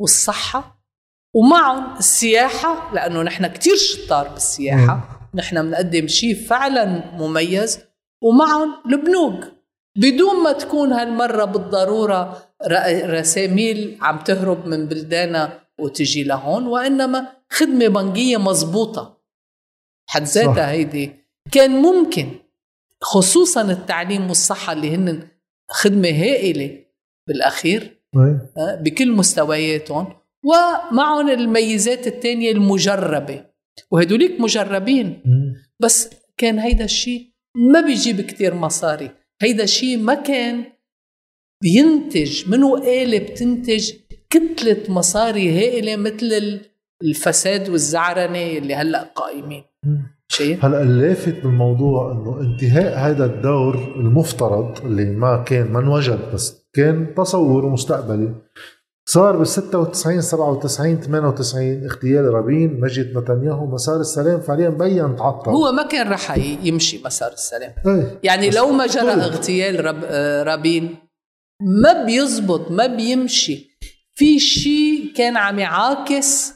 والصحة ومعهم السياحة لأنه نحن كتير شطار بالسياحة. نحن بنقدم شيء فعلا مميز ومعهم البنوك. بدون ما تكون هالمرة بالضرورة رساميل عم تهرب من بلدانا وتجي لهون وإنما خدمة بنكية مزبوطة. حد ذاتها هيدي. كان ممكن خصوصا التعليم والصحة اللي هن خدمة هائلة بالأخير آه، بكل مستوياتهم ومعهم الميزات الثانية المجربة. وهدوليك مجربين. بس كان هيدا الشيء ما بيجيب كتير مصاري. هيدا الشيء ما كان بينتج منه آلة بتنتج كتلة مصاري هائلة مثل الفساد والزعرنة اللي هلأ قائمين. شيء هلأ اللافت بالموضوع إنه انتهاء هذا الدور المفترض اللي ما كان ما انوجد بس كان تصور مستقبلي. صار بال 96 97 98 اغتيال رابين مجد نتنياهو مسار السلام فعليا بين تعطل. هو ما كان رح يمشي مسار السلام. إيه. يعني لو ما جرى طيب. اغتيال رب رابين ما بيزبط ما بيمشي. في شيء كان عم يعاكس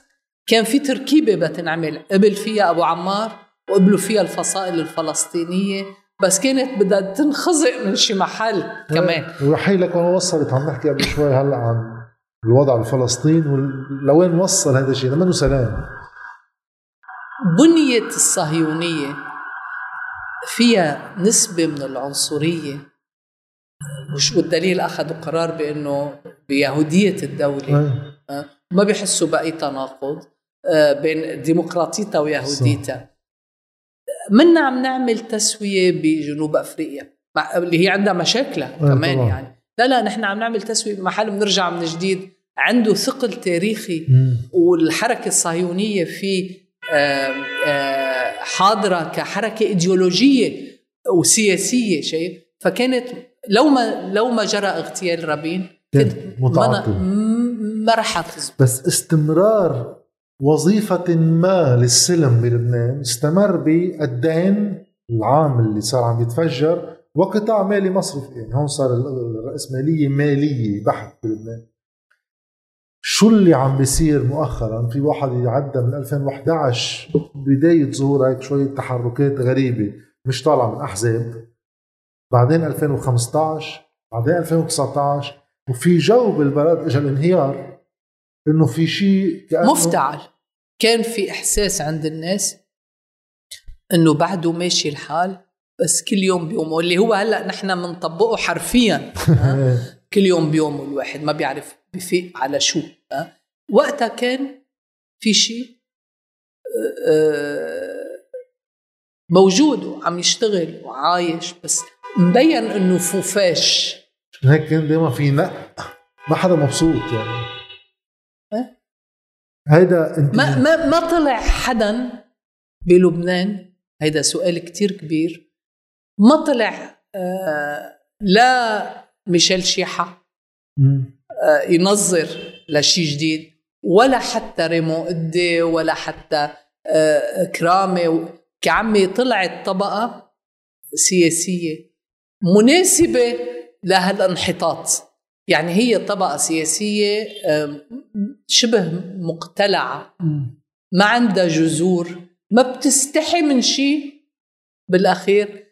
كان في تركيبة بتنعمل. قبل فيها أبو عمار وقبلوا فيها الفصائل الفلسطينية. بس كانت بدها تنخزق من شي محل كمان. ورحيلك وين وصلت عم نحكي قبل شوي هلأ عن الوضع بفلسطين ولوين وصل هذا الشيء منه سلام. بنية الصهيونية فيها نسبة من العنصرية. والدليل أخذوا قرار بأنه بيهودية الدولة. أه؟ ما بيحسوا بأي تناقض. أه، بين ديمقراطيتها ويهوديتها. منا عم نعمل تسوية بجنوب أفريقيا اللي هي عندها مشاكلها كمان. يعني. لا لا نحن عم نعمل تسوية بمحل بنرجع من جديد. عنده ثقل تاريخي والحركة الصهيونية في حاضرة كحركة إيديولوجية وسياسية شيء فكانت لو ما لو ما جرى اغتيال رابين كنت ما رح بس استمرار وظيفة ما للسلم بلبنان استمر بالدين العام اللي صار عم يتفجر وقطاع مالي مصرفي يعني هون صار الرأسمالية مالية بحت بلبنان. شو اللي عم بيصير مؤخرا؟ في واحد يعدى من 2011 بداية ظهور هيك شوية تحركات غريبة مش طالعة من أحزاب. بعدين 2015 بعدين 2019 وفي جو بالبلد اجى الانهيار إنه في شيء مفتعل. كان في إحساس عند الناس إنه بعده ماشي الحال. بس كل يوم بيوم واللي هو هلأ نحن بنطبقه حرفيا كل يوم بيوم الواحد ما بيعرف بفيق على شو وقتها كان في شيء موجود وعم يشتغل وعايش بس مبين إنه فوفاش. هيك كان دائما في نق ما حدا مبسوط يعني. أه؟ هيدا انت ما ما ما طلع حدا بلبنان هيدا سؤال كتير كبير. ما طلع آه لا ميشيل شيحة آه ينظر لشيء جديد ولا حتى ريمو قدي ولا حتى آه كرامة. كعمي طلعت طبقة سياسية مناسبة لهالانحطاط. يعني هي طبقة سياسية شبه مقتلعة. ما عندها جذور ما بتستحي من شيء بالأخير.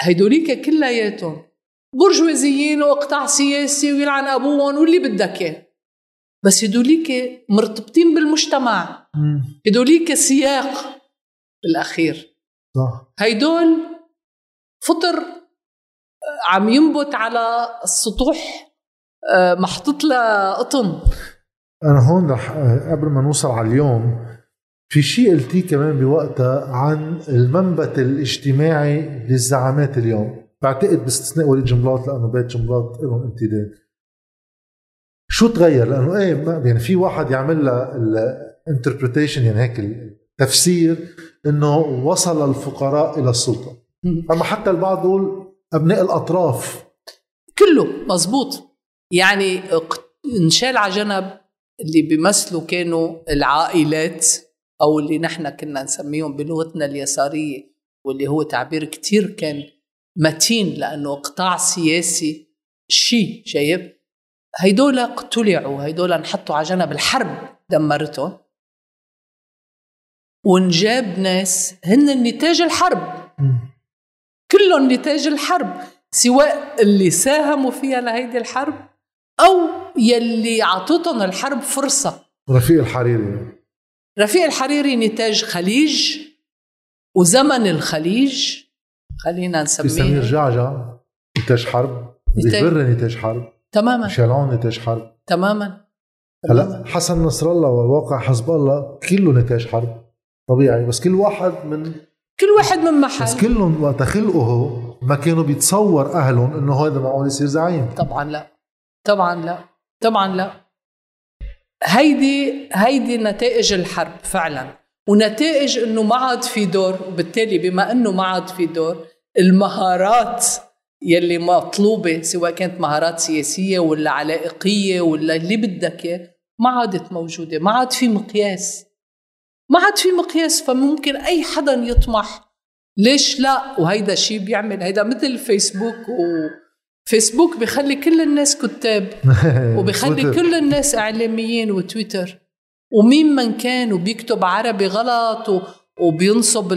هيدوليك كلياتهم. برجوازيين وقطاع سياسي ويلعن أبوهم واللي بدك إياه. بس هدوليك مرتبطين بالمجتمع. هدوليك سياق بالأخير. صح. هيدول فطر عم ينبت على السطوح آه، محطوط له قطن أنا هون رح قبل ما نوصل على اليوم في شيء قلتيه كمان بوقتها عن المنبت الاجتماعي للزعامات اليوم. بعتقد باستثناء وليد جملات لأنه بيت جملات لهم امتداد شو تغير؟ لأنه إيه يعني في واحد يعمل لها الانتربريتيشن يعني هيك التفسير إنه وصل الفقراء إلى السلطة. أما حتى البعض يقول أبناء الأطراف. كله مزبوط يعني انشال على جنب اللي بيمثلوا كانوا العائلات. أو اللي نحن كنا نسميهم بلغتنا اليسارية واللي هو تعبير كتير كان متين لأنه قطاع سياسي شيء شايف هيدول اقتلعوا هيدول انحطوا على جنب الحرب دمرتهم. ونجاب ناس هن نتاج الحرب. كلهم نتاج الحرب سواء اللي ساهموا فيها لهيدي الحرب أو يلي عطتهم الحرب فرصة. رفيق الحريري. رفيق الحريري نتاج خليج وزمن الخليج. خلينا نسميه سمير جعجع نتاج حرب. زهبر نتاج حرب. تماما. شالعون نتاج حرب. تماما. هلا حسن نصر الله وواقع حزب الله كله نتاج حرب. طبيعي بس كل واحد من كل واحد من محل. بس كلهم وقت خلقه ما كانوا بيتصور أهلهم إنه هذا معقول يصير زعيم. طبعا لا. طبعا لا. طبعا لا. هيدي هيدي نتائج الحرب فعلا. ونتائج إنه ما عاد في دور وبالتالي بما إنه ما عاد في دور المهارات يلي مطلوبة سواء كانت مهارات سياسية ولا علائقيه ولا اللي بدك إياه ما عادت موجودة. ما عاد في مقياس. ما عاد في مقياس فممكن أي حدا يطمح ليش لا؟ وهيدا شيء بيعمل. هيدا مثل فيسبوك و فيسبوك بخلي كل الناس كتاب وبخلي كل الناس إعلاميين وتويتر. ومين من كان وبيكتب عربي غلط وبينصب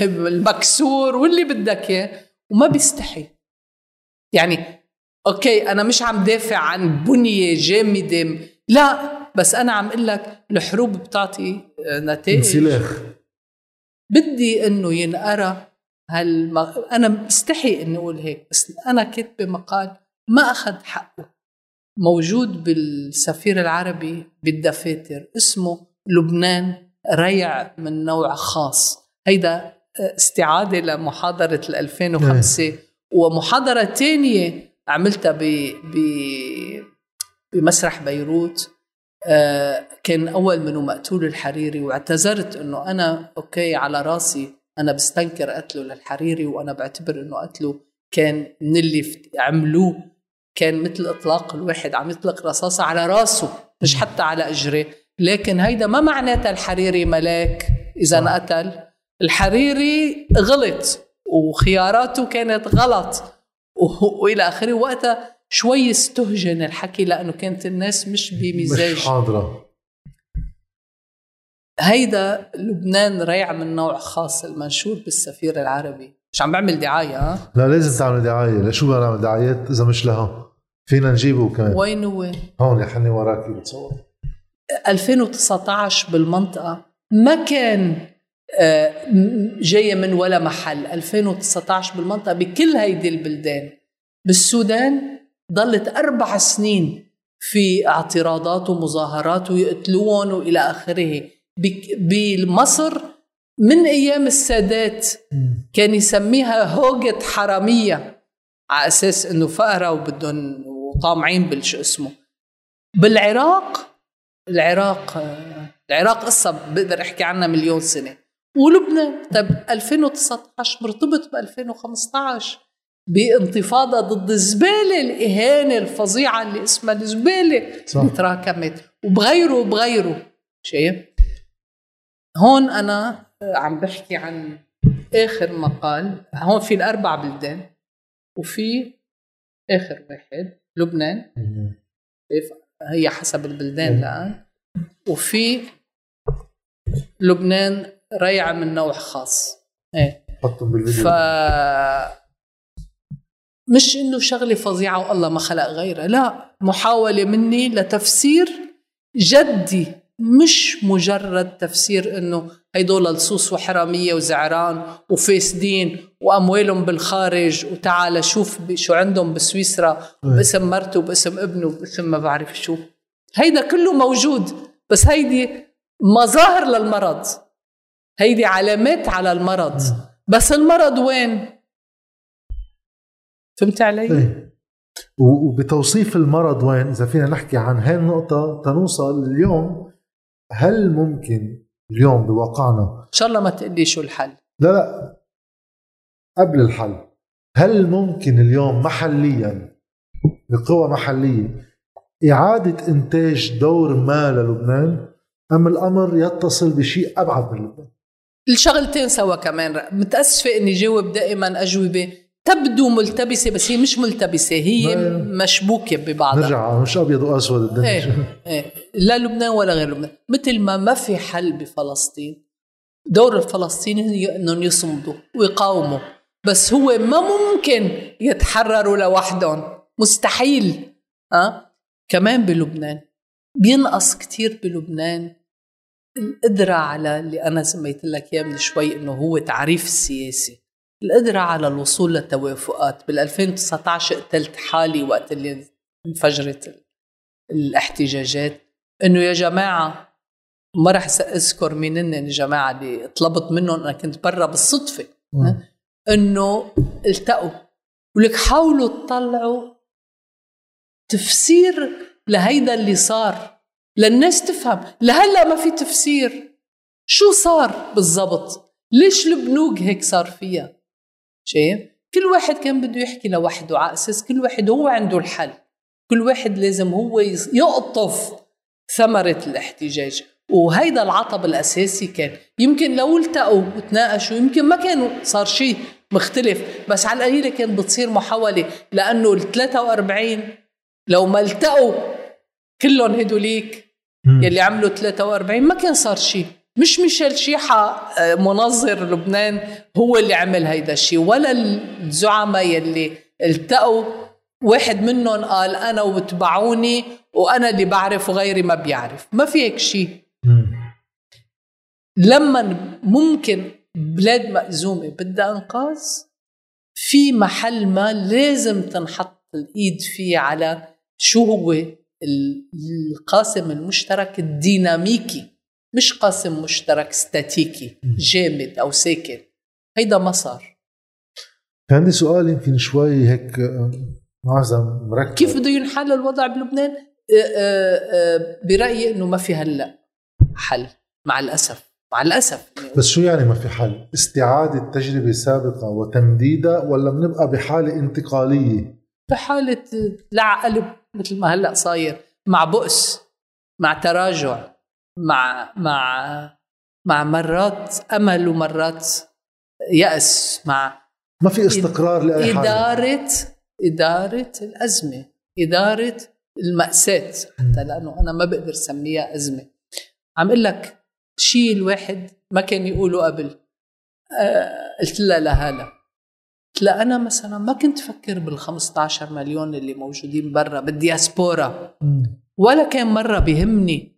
المكسور واللي بدك إياه وما بيستحي. يعني أوكي أنا مش عم دافع عن بنية جامدة لا بس أنا عم أقول لك الحروب بتعطي نتائج. انسلاخ. بدي إنه ينقرأ هالم... أنا بستحي إني أقول هيك بس أنا كاتبه مقال ما أخذ حقه. موجود بالسفير العربي بالدفاتر اسمه لبنان ريع من نوع خاص. هيدا استعادة لمحاضرة 2005 ومحاضرة تانية عملتها ب... ب... بمسرح بيروت. آه، كان أول منه مقتول الحريري واعتذرت أنه أنا أوكي على راسي أنا بستنكر قتله للحريري وأنا بعتبر أنه قتله كان من اللي عملوه كان مثل إطلاق الواحد عم يطلق رصاصة على راسه مش حتى على أجريه لكن هيدا ما معناتها الحريري ملاك إذا انقتل. الحريري غلط وخياراته كانت غلط. وإلى آخره وقتها شوي استهجن الحكي لأنه كانت الناس مش بمزاج. مش حاضرة. هيدا لبنان ريع من نوع خاص المنشور بالسفير العربي. مش عم بعمل دعاية ها؟ لا لازم تعمل دعاية؟ لشو بدنا نعمل دعايات إذا مش لها. فينا نجيبه كمان. وين هو؟ هون يا حني وراكي بتصور 2019 بالمنطقة. ما كان آه، جاية من ولا محل. 2019 بالمنطقة بكل هيدي البلدان. بالسودان ضلت أربع سنين في اعتراضات ومظاهرات ويقتلوهم وإلى آخره. بمصر من أيام السادات. كان يسميها هوجة حرامية على أساس إنه فقرة وبدهم وطامعين بالشو اسمه. بالعراق العراق العراق قصة بقدر أحكي عنها مليون سنة. ولبنان طيب 2019 مرتبط ب 2015 بانتفاضة ضد الزبالة الإهانة الفظيعة اللي اسمها الزبالة صح. اللي تراكمت وبغيره وبغيره شايف؟ هون أنا عم بحكي عن آخر مقال. هون في الأربع بلدان وفي آخر واحد لبنان. هي حسب البلدان الآن. وفي لبنان ريعة من نوع خاص. إيه. حطهم بالفيديو. ف مش إنه شغلة فظيعة والله ما خلق غيرها لا محاولة مني لتفسير جدي مش مجرد تفسير إنه هيدول لصوص وحرامية وزعران وفاسدين وأموالهم بالخارج وتعال شوف شو عندهم بسويسرا باسم مرته وباسم ابنه وباسم ما بعرف شو. هيدا كله موجود بس هيدي مظاهر للمرض. هيدي علامات على المرض. بس المرض وين؟ فهمت علي؟ إيه. وبتوصيف المرض وين؟ إذا فينا نحكي عن هاي النقطة تنوصل اليوم هل ممكن اليوم بواقعنا إن شاء الله ما تقلي شو الحل. لا لا. قبل الحل هل ممكن اليوم محليا بقوى محلية إعادة إنتاج دور ما للبنان أم الأمر يتصل بشيء أبعد من لبنان؟ الشغلتين سوا كمان. متأسفة إني جاوب دائما أجوبة. تبدو ملتبسة بس هي مش ملتبسة هي مشبوكة ببعضها. نرجع مش أبيض وأسود الدنيا. إيه إيه. لا لبنان ولا غير لبنان. مثل ما ما في حل بفلسطين دور الفلسطينيين إنهم يصمدوا ويقاوموا. بس هو ما ممكن يتحرروا لوحدهم. مستحيل أه؟ كمان بلبنان. بينقص كتير بلبنان. القدرة على اللي أنا سميت لك إياه من شوي إنه هو تعريف السياسي القدرة على الوصول للتوافقات. بال 2019 قتلت حالي وقت اللي انفجرت الاحتجاجات. إنه يا جماعة ما رح أذكر مين هن الجماعة اللي طلبت منهم أنا كنت برا بالصدفة. إنه التقوا. ولك حاولوا تطلعوا تفسير لهيدا اللي صار. للناس تفهم. لهلأ ما في تفسير. شو صار بالضبط؟ ليش البنوك هيك صار فيها؟ شايف؟ كل واحد كان بده يحكي لوحده على أساس كل واحد هو عنده الحل. كل واحد لازم هو يقطف ثمرة الاحتجاج. وهيدا العطب الأساسي كان. يمكن لو التقوا وتناقشوا يمكن ما كانوا صار شيء مختلف. بس على القليلة كانت بتصير محاولة. لأنه ال 43 لو ما التقوا كلهم هدوليك. يلي عملوا 43 ما كان صار شيء مش ميشيل شيحة آه، منظر لبنان هو اللي عمل هيدا الشيء ولا الزعماء يلي التقوا واحد منهم قال أنا وتبعوني وأنا اللي بعرف وغيري ما بيعرف. ما في هيك شيء. لما ممكن بلاد مأزومة بدها إنقاذ في محل ما لازم تنحط الإيد فيه على شو هو القاسم المشترك الديناميكي. مش قاسم مشترك ستاتيكي جامد أو ساكن هيدا ما صار عندي سؤال يمكن شوي هيك آه، معظم مركب كيف بده ينحل الوضع بلبنان؟ آه، آه، برأيي إنه ما في هلأ حل مع الأسف مع الأسف بس شو يعني ما في حل؟ استعادة تجربة سابقة وتمديدها ولا بنبقى بحالة انتقالية؟ بحالة لع قلب مثل ما هلأ صاير مع بؤس مع تراجع مع مع مع مرات أمل ومرات يأس مع ما في استقرار لأي حاجة إدارة إدارة الأزمة إدارة المأساة. حتى لأنه أنا ما بقدر سميها أزمة. عم أقول لك شيء الواحد ما كان يقوله قبل. آه قلت لها لهلا. قلت لها أنا مثلا ما كنت فكر بال 15 مليون اللي موجودين برا بالدياسبورا. ولا كان مرة بهمني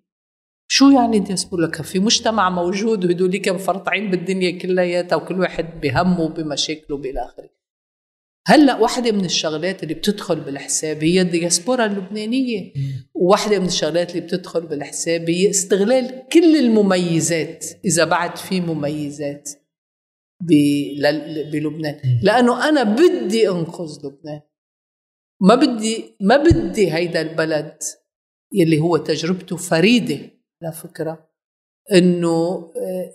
شو يعني دياسبورا كان في مجتمع موجود وهدول كم فرطعين بالدنيا كلياتها وكل واحد بهمه بمشاكله بالى آخره. هلأ واحدة من الشغلات اللي بتدخل بالحساب هي الدياسبورا اللبنانية. وواحدة من الشغلات اللي بتدخل بالحساب هي استغلال كل المميزات إذا بعد في مميزات بلبنان. لأنه أنا بدي أنقذ لبنان. ما بدي ما بدي هيدا البلد يلي هو تجربته فريدة. على فكرة إنه آه،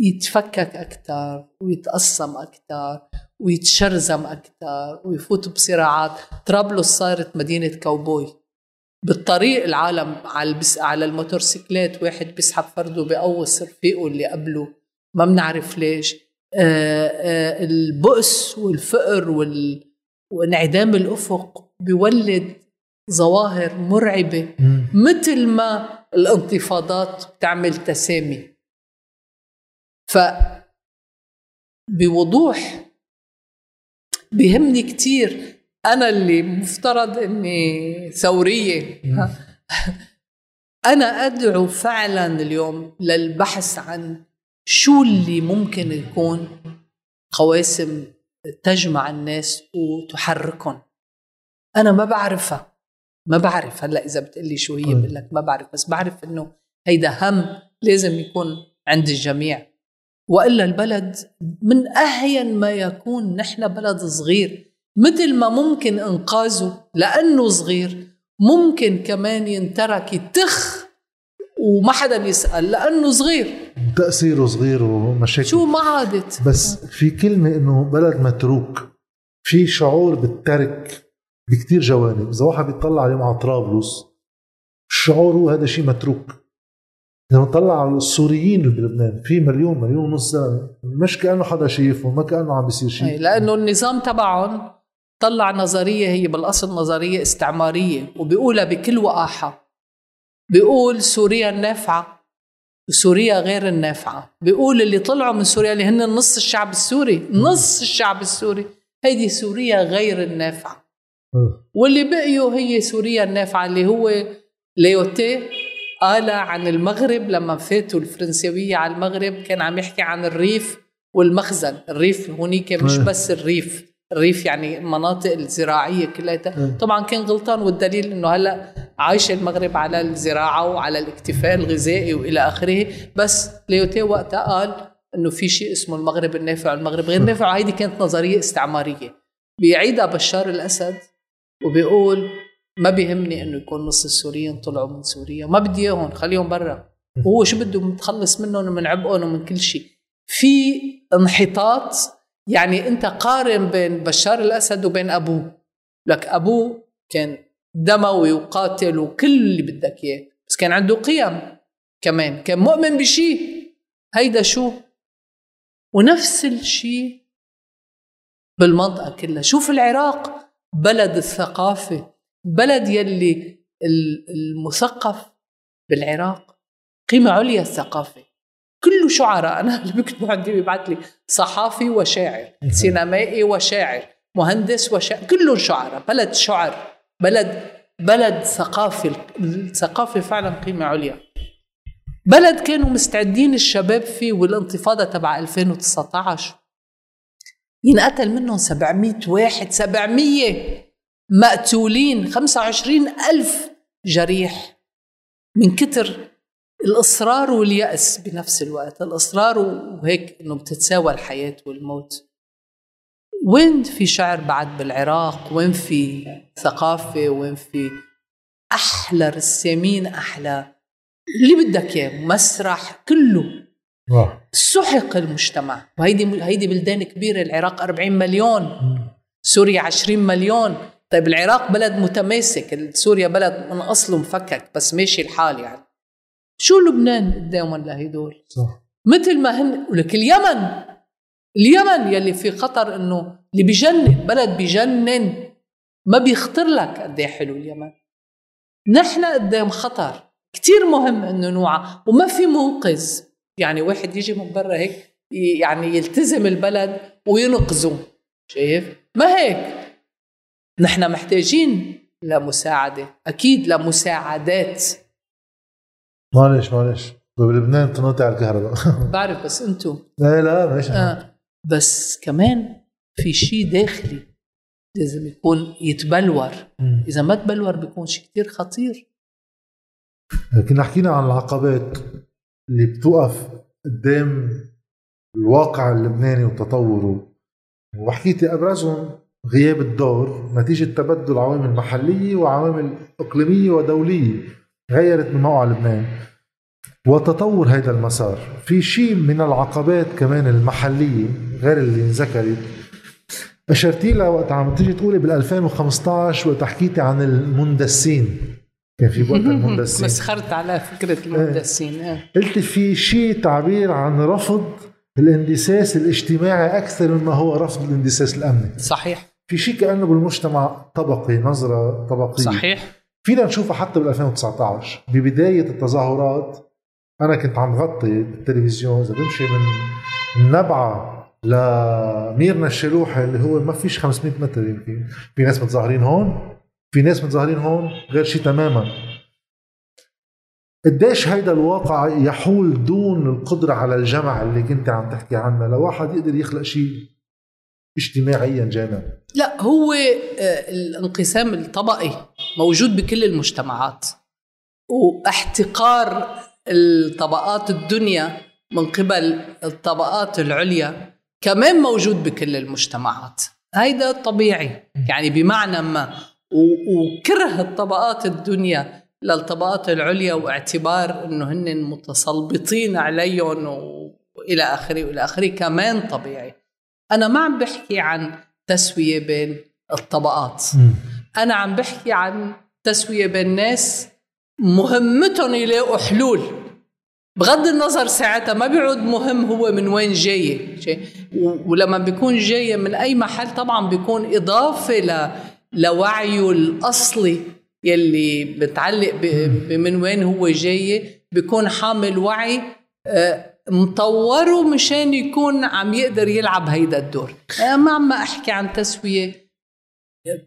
يتفكك أكثر ويتقسم أكثر ويتشرزم أكثر ويفوت بصراعات. طرابلس صارت مدينة كاوبوي. بالطريق العالم على على الموتورسيكلات واحد بيسحب فرده بقوص رفيقه اللي قبله. ما بنعرف ليش. آه، آه، البؤس والفقر وانعدام الأفق بيولد ظواهر مرعبة. مثل ما الانتفاضات بتعمل تسامي. ف بوضوح بهمني كتير. أنا اللي مفترض أني ثورية. أنا أدعو فعلا اليوم للبحث عن شو اللي ممكن يكون قواسم تجمع الناس وتحركهم. أنا ما بعرفها. ما بعرف هلأ إذا بتقلي شو هي بقول لك ما بعرف بس بعرف إنه هيدا هم لازم يكون عند الجميع. وإلا البلد من أهين ما يكون نحن بلد صغير مثل ما ممكن إنقاذه لأنه صغير ممكن كمان ينترك يتخ وما حدا يسال لأنه صغير. تأثيره صغير ومشاكل. شو ما عادت. بس في كلمة إنه بلد متروك في شعور بالترك. بكتير جوانب. إذا واحد بيطلع اليوم على طرابلس الشعور هو هذا شيء متروك. اذا بنطلع على السوريين اللي بلبنان في مليون مليون ونص زلمه مش كأنه حدا شايفهم ما كأنه عم بيصير شيء. لأنه النظام تبعهم طلع نظرية هي بالأصل نظرية استعمارية وبيقولها بكل وقاحة. بيقول سوريا النافعة وسوريا غير النافعة. بيقول اللي طلعوا من سوريا اللي هن نص الشعب السوري نص الشعب السوري. هيدي سوريا غير النافعة. واللي بقيوا هي سوريا النافعه اللي هو ليوتي. قال عن المغرب لما فاتوا الفرنسويه على المغرب كان عم يحكي عن الريف والمخزن. الريف هونيك مش بس الريف. الريف يعني المناطق الزراعية كلها. طبعا كان غلطان والدليل إنه هلأ عايشة المغرب على الزراعة وعلى الاكتفاء الغذائي وإلى آخره. بس ليوتي وقتها قال إنه في شيء اسمه المغرب النافع والمغرب غير نافع. وهيدي كانت نظرية استعمارية. بيعيدها بشار الأسد وبيقول ما بيهمني إنه يكون نص السوريين طلعوا من سوريا ما بدي إياهم خليهم برا. وهو شو بده متخلص منهم ومن عبئهم ومن كل شيء. في انحطاط يعني أنت قارن بين بشار الأسد وبين ابوه لك ابوه كان دموي وقاتل وكل اللي بدك إياه بس كان عنده قيم كمان كان مؤمن بشيء. هيدا شو؟ ونفس الشيء بالمنطقة كلها. شوف العراق. بلد الثقافة بلد يلي المثقف بالعراق قيمة عليا الثقافة. كله شعراء أنا اللي بكتبوا عندي بيبعث لي صحافي وشاعر سينمائي وشاعر مهندس وشاعر كلهم شعراء بلد شعر بلد بلد ثقافي الثقافة فعلا قيمة عليا. بلد كانوا مستعدين الشباب فيه والانتفاضة تبع 2019 ينقتل منهم 700 واحد 700 مقتولين 25 ألف جريح. من كتر الإصرار واليأس بنفس الوقت الإصرار وهيك إنه بتتساوى الحياة والموت. وين في شعر بعد بالعراق؟ وين في ثقافة؟ وين في أحلى رسامين أحلى اللي بدك إياه مسرح كله. سحق المجتمع. وهيدي هيدي بلدان كبيرة العراق 40 مليون سوريا 20 مليون. طيب العراق بلد متماسك سوريا بلد من اصله مفكك بس ماشي الحال يعني. شو لبنان قدامهم لهدول صح. مثل ما هن ولك اليمن. اليمن يلي في خطر إنه اللي بجنن بلد بجنن ما بيخطر لك قد إيه حلو اليمن. نحن قدام خطر كتير مهم إنه نوعى وما في منقذ. يعني واحد يجي من برا هيك يعني يلتزم البلد وينقذه. شايف؟ ما هيك؟ نحن محتاجين لمساعدة أكيد لمساعدات. معلش معلش. بلبنان تنقطع الكهرباء. بعرف بس أنتو. لا لا ماشي. آه. بس كمان في شيء داخلي لازم يكون يتبلور. إذا ما تبلور بيكون شيء كتير خطير. كنا حكينا عن العقبات. اللي بتوقف قدام الواقع اللبناني وتطوره. وحكيتي أبرزهم غياب الدور نتيجة تبدل عوامل محلية وعوامل إقليمية ودولية غيرت من موقع لبنان. وتطور هذا المسار. في شيء من العقبات كمان المحلية غير اللي انذكرت. اشرتي لها وقت عم تيجي تقولي بال 2015 وقت حكيتي عن المندسين. كان في وقت المندسين مسخرت على فكرة المندسين آه. قلت في شيء تعبير عن رفض الاندساس الاجتماعي أكثر مما هو رفض الاندساس الأمني. صحيح. في شيء كأنه بالمجتمع طبقي نظرة طبقية. صحيح. فينا نشوفها حتى بال 2019 ببداية التظاهرات أنا كنت عم غطي بالتلفزيون إذا بمشي من نبعه لميرنا الشلوحي اللي هو ما فيش 500 متر يمكن. في ناس متظاهرين هون. في ناس متظاهرين هون غير شيء تماما. قديش هيدا الواقع يحول دون القدرة على الجمع اللي كنت عم تحكي عنها؟ لواحد يقدر يخلق شيء اجتماعيا جانا لا هو آه، الانقسام الطبقي موجود بكل المجتمعات. واحتقار الطبقات الدنيا من قبل الطبقات العليا كمان موجود بكل المجتمعات. هيدا طبيعي. يعني بمعنى ما وكره الطبقات الدنيا للطبقات العليا واعتبار إنه هن متسلبطين عليهم وإلى آخره وإلى آخره كمان طبيعي. أنا ما عم بحكي عن تسوية بين الطبقات. أنا عم بحكي عن تسوية بين ناس مهمتهم يلاقوا حلول. بغض النظر ساعتها ما بيعود مهم هو من وين جاي ولما بيكون جاي من أي محل طبعا بيكون إضافة ل لوعيه الأصلي يلي بتعلق من وين هو جاي بيكون حامل وعي آه، مطوره مشان يكون عم يقدر يلعب هيدا الدور. أنا ما عم أحكي عن تسوية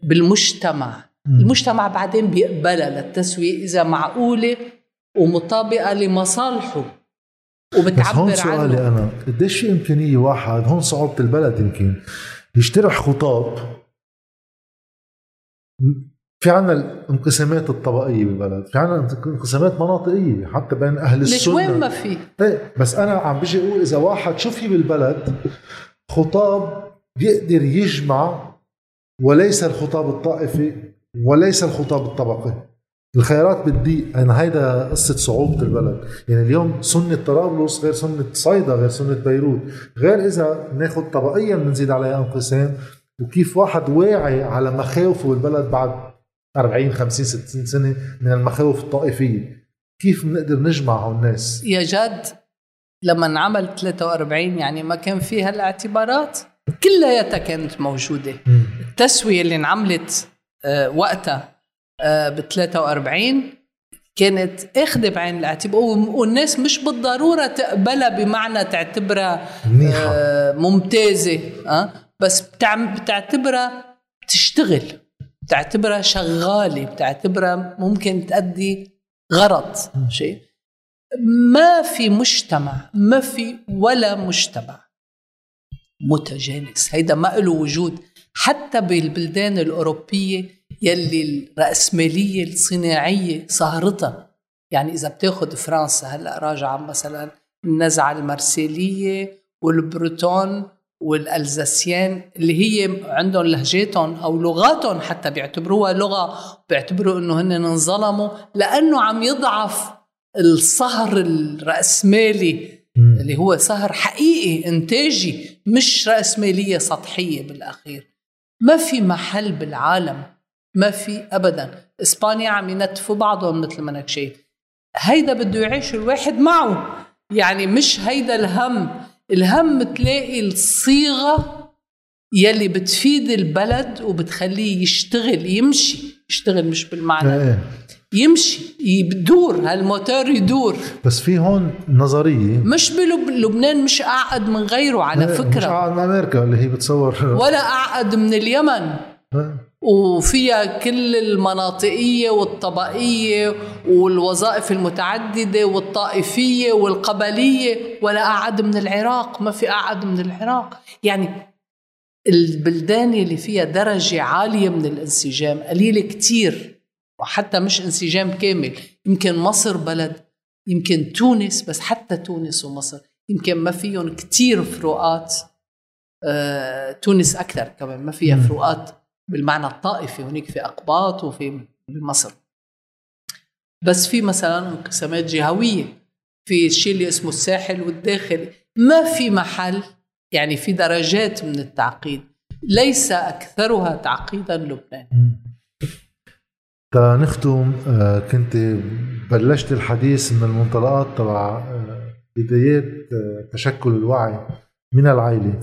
بالمجتمع. المجتمع بعدين بيقبلها للتسوية إذا معقولة ومطابقة لمصالحه وبتعبر بس هون سؤالي أنا قديش في إمكانية واحد هون صعوبة البلد يمكن يشترح خطاب في عنا الانقسامات الطبقية بالبلد في عنا انقسامات مناطقية حتى بين أهل السنة. ليش وين ما في. طيب بس أنا عم بيجي أقول إذا واحد شو في بالبلد خطاب بيقدر يجمع وليس الخطاب الطائفي وليس الخطاب الطبقي. الخيارات بتضيق يعني هيدا قصة صعوبة البلد. يعني اليوم سنة طرابلس غير سنة صيدا غير سنة بيروت. غير إذا ناخد طبقيا بنزيد عليها انقسام وكيف واحد واعي على مخاوفه بالبلد بعد 40 50 60 سنة من المخاوف الطائفية كيف بنقدر نجمع الناس يا جاد لما انعمل 43 يعني ما كان في هالاعتبارات كلياتها كانت موجودة م. التسوية اللي انعملت آه وقتها آه ب 43 كانت أخذة بعين الاعتبار والناس مش بالضرورة تقبلها بمعنى تعتبرها آه ممتازة؟ بس بتعتبرها بتشتغل بتعتبرها شغالة بتعتبرها ممكن تأدي غرض شيء ما في مجتمع ما في ولا مجتمع متجانس. هيدا ما له وجود. حتى بالبلدان الأوروبية يلي الرأسمالية الصناعية صهرتها يعني إذا بتاخذ فرنسا هلأ راجعة مثلا النزعة المرسيلية والبروتون والالزاسيان اللي هي عندهم لهجاتهم أو لغاتهم حتى بيعتبروها لغة بيعتبروا إنه هن انظلموا لأنه عم يضعف الصهر الرأسمالي اللي هو صهر حقيقي إنتاجي مش رأسمالية سطحية بالأخير. ما في محل بالعالم ما في ابدا. إسبانيا عم ينتفوا بعضهم مثل ما انك شايف. هيدا بده يعيش الواحد معه. يعني مش هيدا الهم. الهم تلاقي الصيغة يلي بتفيد البلد وبتخليه يشتغل يمشي يشتغل مش بالمعنى. إيه. يمشي يدور هالموتور يدور. بس في هون نظرية. مش بلبنان مش أعقد من غيره على إيه فكرة. مش أعقد من أمريكا اللي هي بتصور. ولا أعقد من اليمن. إيه. وفيها كل المناطقية والطبقية والوظائف المتعددة والطائفية والقبلية ولا أعد من العراق. ما في أعد من العراق. يعني البلدان اللي فيها درجة عالية من الانسجام قليلة كتير وحتى مش انسجام كامل. يمكن مصر بلد يمكن تونس بس حتى تونس ومصر يمكن ما فيهم كتير فروقات. آه، تونس أكثر كمان ما فيها فروقات بالمعنى الطائفي هناك في أقباط وفي بمصر بس في مثلا انقسامات جهوية في الشيء اللي اسمه الساحل والداخلي. ما في محل يعني في درجات من التعقيد. ليس أكثرها تعقيدا لبنان. نختم آه، كنت بلشت الحديث من المنطلقات تبع آه، بدايات آه، تشكل الوعي من العائلة.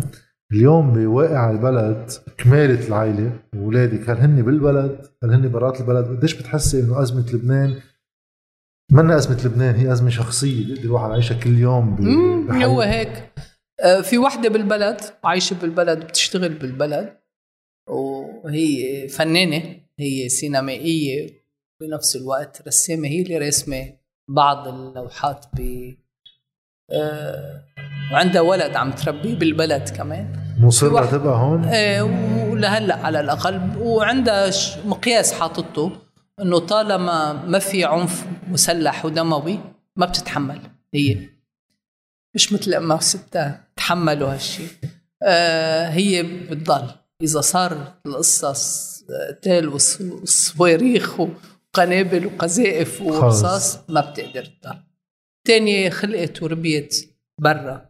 اليوم بواقع البلد كمالة العائلة وولادك هل هن بالبلد هل هن برات البلد. قديش بتحسي إنه أزمة لبنان؟ منا أزمة لبنان هي أزمة شخصية. بيقدر الواحد يعيشها كل يوم هو هيك؟ آه، في وحدة بالبلد عايشة بالبلد بتشتغل بالبلد وهي فنانة هي سينمائية بنفس الوقت رسامة هي اللي رسمة بعض اللوحات ب وعندها ولد عم تربيه بالبلد كمان. مصرة تبقى هون؟ آه، ولهلا على الأقل. وعندها مقياس حاطته إنه طالما ما في عنف مسلح ودموي ما بتتحمل. هي. مش مثل امها وستها تحملوا هالشيء آه هي بتضل. إذا صار القصة س- قتال وص- وصواريخ وقنابل وقذائف ورصاص ما بتقدر تضل. تانية خلقت وربيت برا.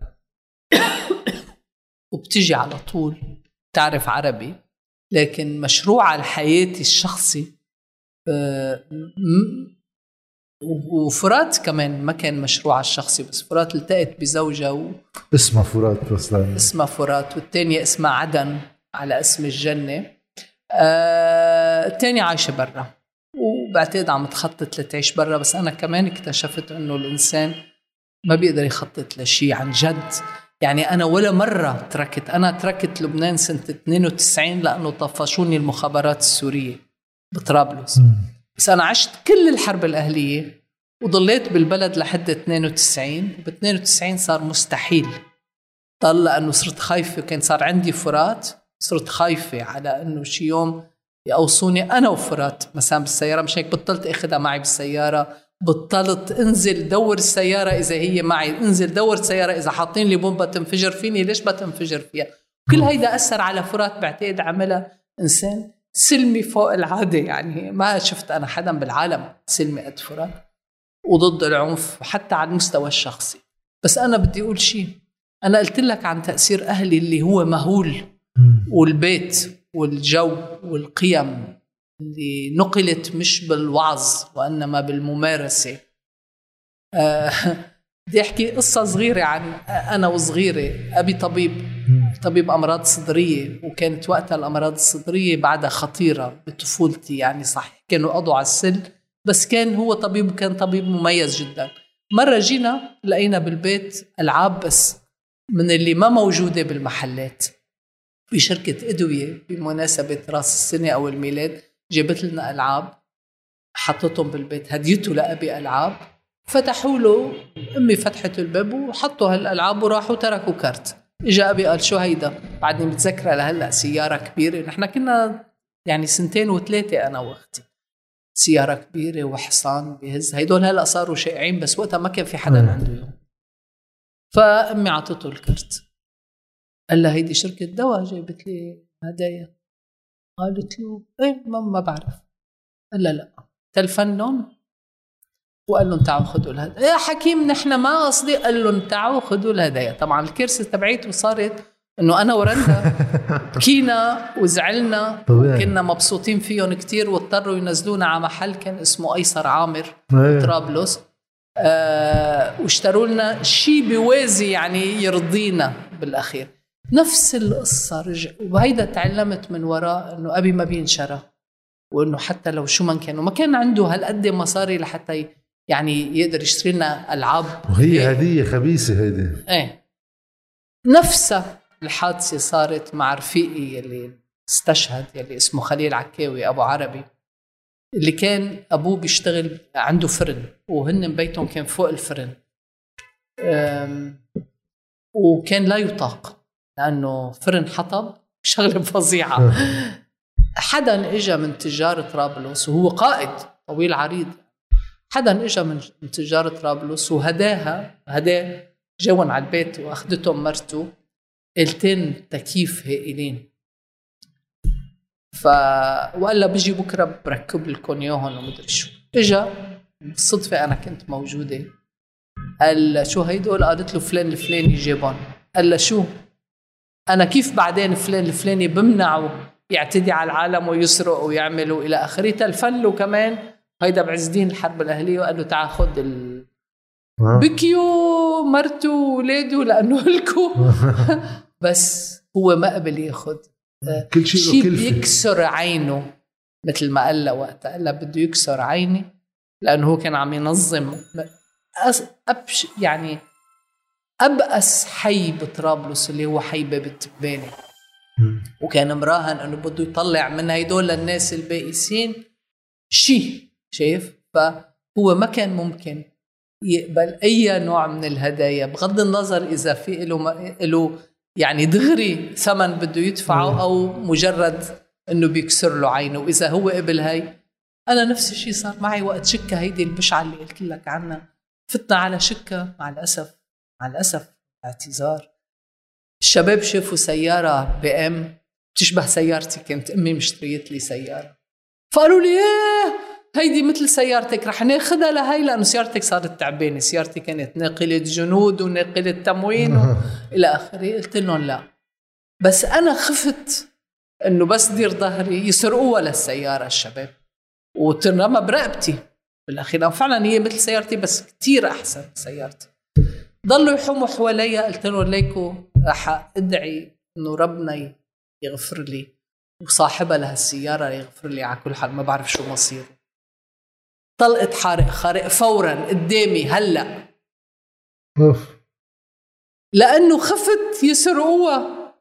وبتجي على طول تعرف عربي لكن مشروعها الحياتي الشخصي آه، وفرات كمان ما كان مشروعها الشخصي بس فرات التقت بزوجها و- اسمها فرات لأن اسمها فرات والتانية اسمها عدن على اسم الجنة. آه، التانية عايشة برا. وبعتقد عم تخطط لتعيش برا بس أنا كمان اكتشفت إنه الإنسان ما بيقدر يخطط لشيء عن جد. يعني أنا ولا مرة تركت أنا تركت لبنان سنة 92 لأنه طفشوني المخابرات السورية بطرابلس. بس أنا عشت كل الحرب الأهلية وضليت بالبلد لحد 92 ب 92 صار مستحيل. ضل لأنه صرت خايفة كان صار عندي فرات صرت خايفة على إنه شي يوم يقوصوني أنا وفرات مثلا بالسيارة. مش هيك بطلت أخذها معي بالسيارة. بطلت أنزل دور السيارة إذا هي معي. أنزل دور السيارة إذا حاطين لي بومبا تنفجر فيني. ليش بتنفجر فيها؟ كل هيدا أثر على فرات بعتقد عملها إنسان سلمي فوق العادة. يعني ما شفت أنا حدا بالعالم سلمي قد فرات وضد العنف حتى على المستوى الشخصي. بس أنا بدي أقول شيء أنا قلت لك عن تأثير أهلي اللي هو مهول والبيت. والجو والقيم اللي نقلت مش بالوعظ وإنما بالممارسة. آه، بدي أحكي قصة صغيرة عن أنا وصغيرة أبي طبيب طبيب أمراض صدرية وكانت وقتها الأمراض الصدرية بعدها خطيرة بطفولتي يعني صح كانوا قضوا على السن بس كان هو طبيب وكان طبيب مميز جدا. مرة جينا لقينا بالبيت ألعاب بس من اللي ما موجودة بالمحلات. في شركة أدوية بمناسبة رأس السنة أو الميلاد جابت لنا ألعاب حطتهم بالبيت. هديته لأبي ألعاب. فتحوا له أمي فتحت الباب وحطوا هالألعاب وراحوا تركوا كارت. اجى أبي قال شو هيدا؟ بعدني متذكرة لهلأ سيارة كبيرة. نحن كنا يعني سنتين وثلاثة أنا وأختي. سيارة كبيرة وحصان بهز. هيدول هلأ صاروا شائعين بس وقتها ما كان في حدا. عنده فأمي عطته الكرت قال لها هيدي شركة دواء جابت لي هدايا؟ قالت له إيه ما, ما بعرف. قال لها لا. تلفن لهم وقال لهم تعالوا خذوا الهدايا يا حكيم نحن ما قصدي قال لهم تعالوا خذوا الهدايا. طبعا الكرسي تبعيته صارت إنه أنا ورندا بكينا وزعلنا. كنا مبسوطين فيهم كتير واضطروا ينزلونا على محل كان اسمه أيسر عامر. طرابلس. آه واشتروا لنا شيء بيوازي يعني يرضينا بالأخير. نفس القصة رجع وهيدا تعلمت من وراء إنه أبي ما بينشرى وإنه حتى لو شو ما كان وما كان عنده هالقد مصاري لحتى يعني يقدر يشتري لنا ألعاب. وهي هدية خبيثة هيدي. إيه. نفسها الحادثة صارت مع رفيقي يلي استشهد يلي اسمه خليل عكاوي أبو عربي اللي كان أبوه بيشتغل عنده فرن وهن بيتهم كان فوق الفرن. وكان لا يطاق. لأنه فرن حطب شغلة فظيعة. حدا اجى من تجار طرابلس وهو قائد طويل عريض. حدا اجى من تجار طرابلس وهداها هداه جون على البيت واخدتهم مرته قلتين تكييف هائلين. ف وقال لها بيجي بكرة بركب لكم اياهم ومدري شو. إجا بالصدفة أنا كنت موجودة. قال شو هيدول؟ قالت له فلان الفلاني جابهم قال لها شو؟ أنا كيف بعدين فلان الفلاني بمنعه يعتدي على العالم ويسرق ويعمل وإلى آخره؟ تلفن له كمان. هيدا بعز الدين الحرب الأهلية وقال له تعال خذ ال... ها؟ بكيو مرته وولاده لأنه لكو بس هو ما قبل ياخذ كل شيء كلفة. بيكسر عينه مثل ما قال وقتها قال بده يكسر عيني لأنه هو كان عم ينظم. أبش يعني أبأس حي بطرابلس اللي هو حي باب التبانه مم. وكان مراهن إنه بده يطلع من هيدول الناس البائسين. شيء شايف؟ فهو ما كان ممكن يقبل أي نوع من الهدايا بغض النظر إذا في له له يعني دغري ثمن بده يدفعه أو مجرد إنه بيكسر له عينه. وإذا هو قبل هاي أنا نفس الشيء صار معي وقت شكة هيدي البشعة اللي قلت لك عنها. فتنا على شكة مع الأسف مع الأسف اعتذار. الشباب شافوا سيارة بي ام بتشبه سيارتي كانت أمي مشتريت لي سيارة. فقالوا لي إيه هيدي مثل سيارتك رح ناخذها لهي لأنه سيارتك صارت تعبانة. سيارتي كانت ناقلة جنود وناقلة تموين إلى آخره. قلت لهم لا. بس أنا خفت إنه بس دير ظهري يسرقوها للسيارة الشباب. وتنرمى برقبتي بالأخير فعلا هي مثل سيارتي بس كتير أحسن سيارتي. ضلوا يحوموا حواليا قلت لهم ليكو رح ادعي إنه ربنا يغفر لي وصاحبها لهالسياره يغفر لي على كل حال ما بعرف شو مصيره طلقت حارق خارق فورا قدامي هلأ. أوف. لأنه خفت يسرقوها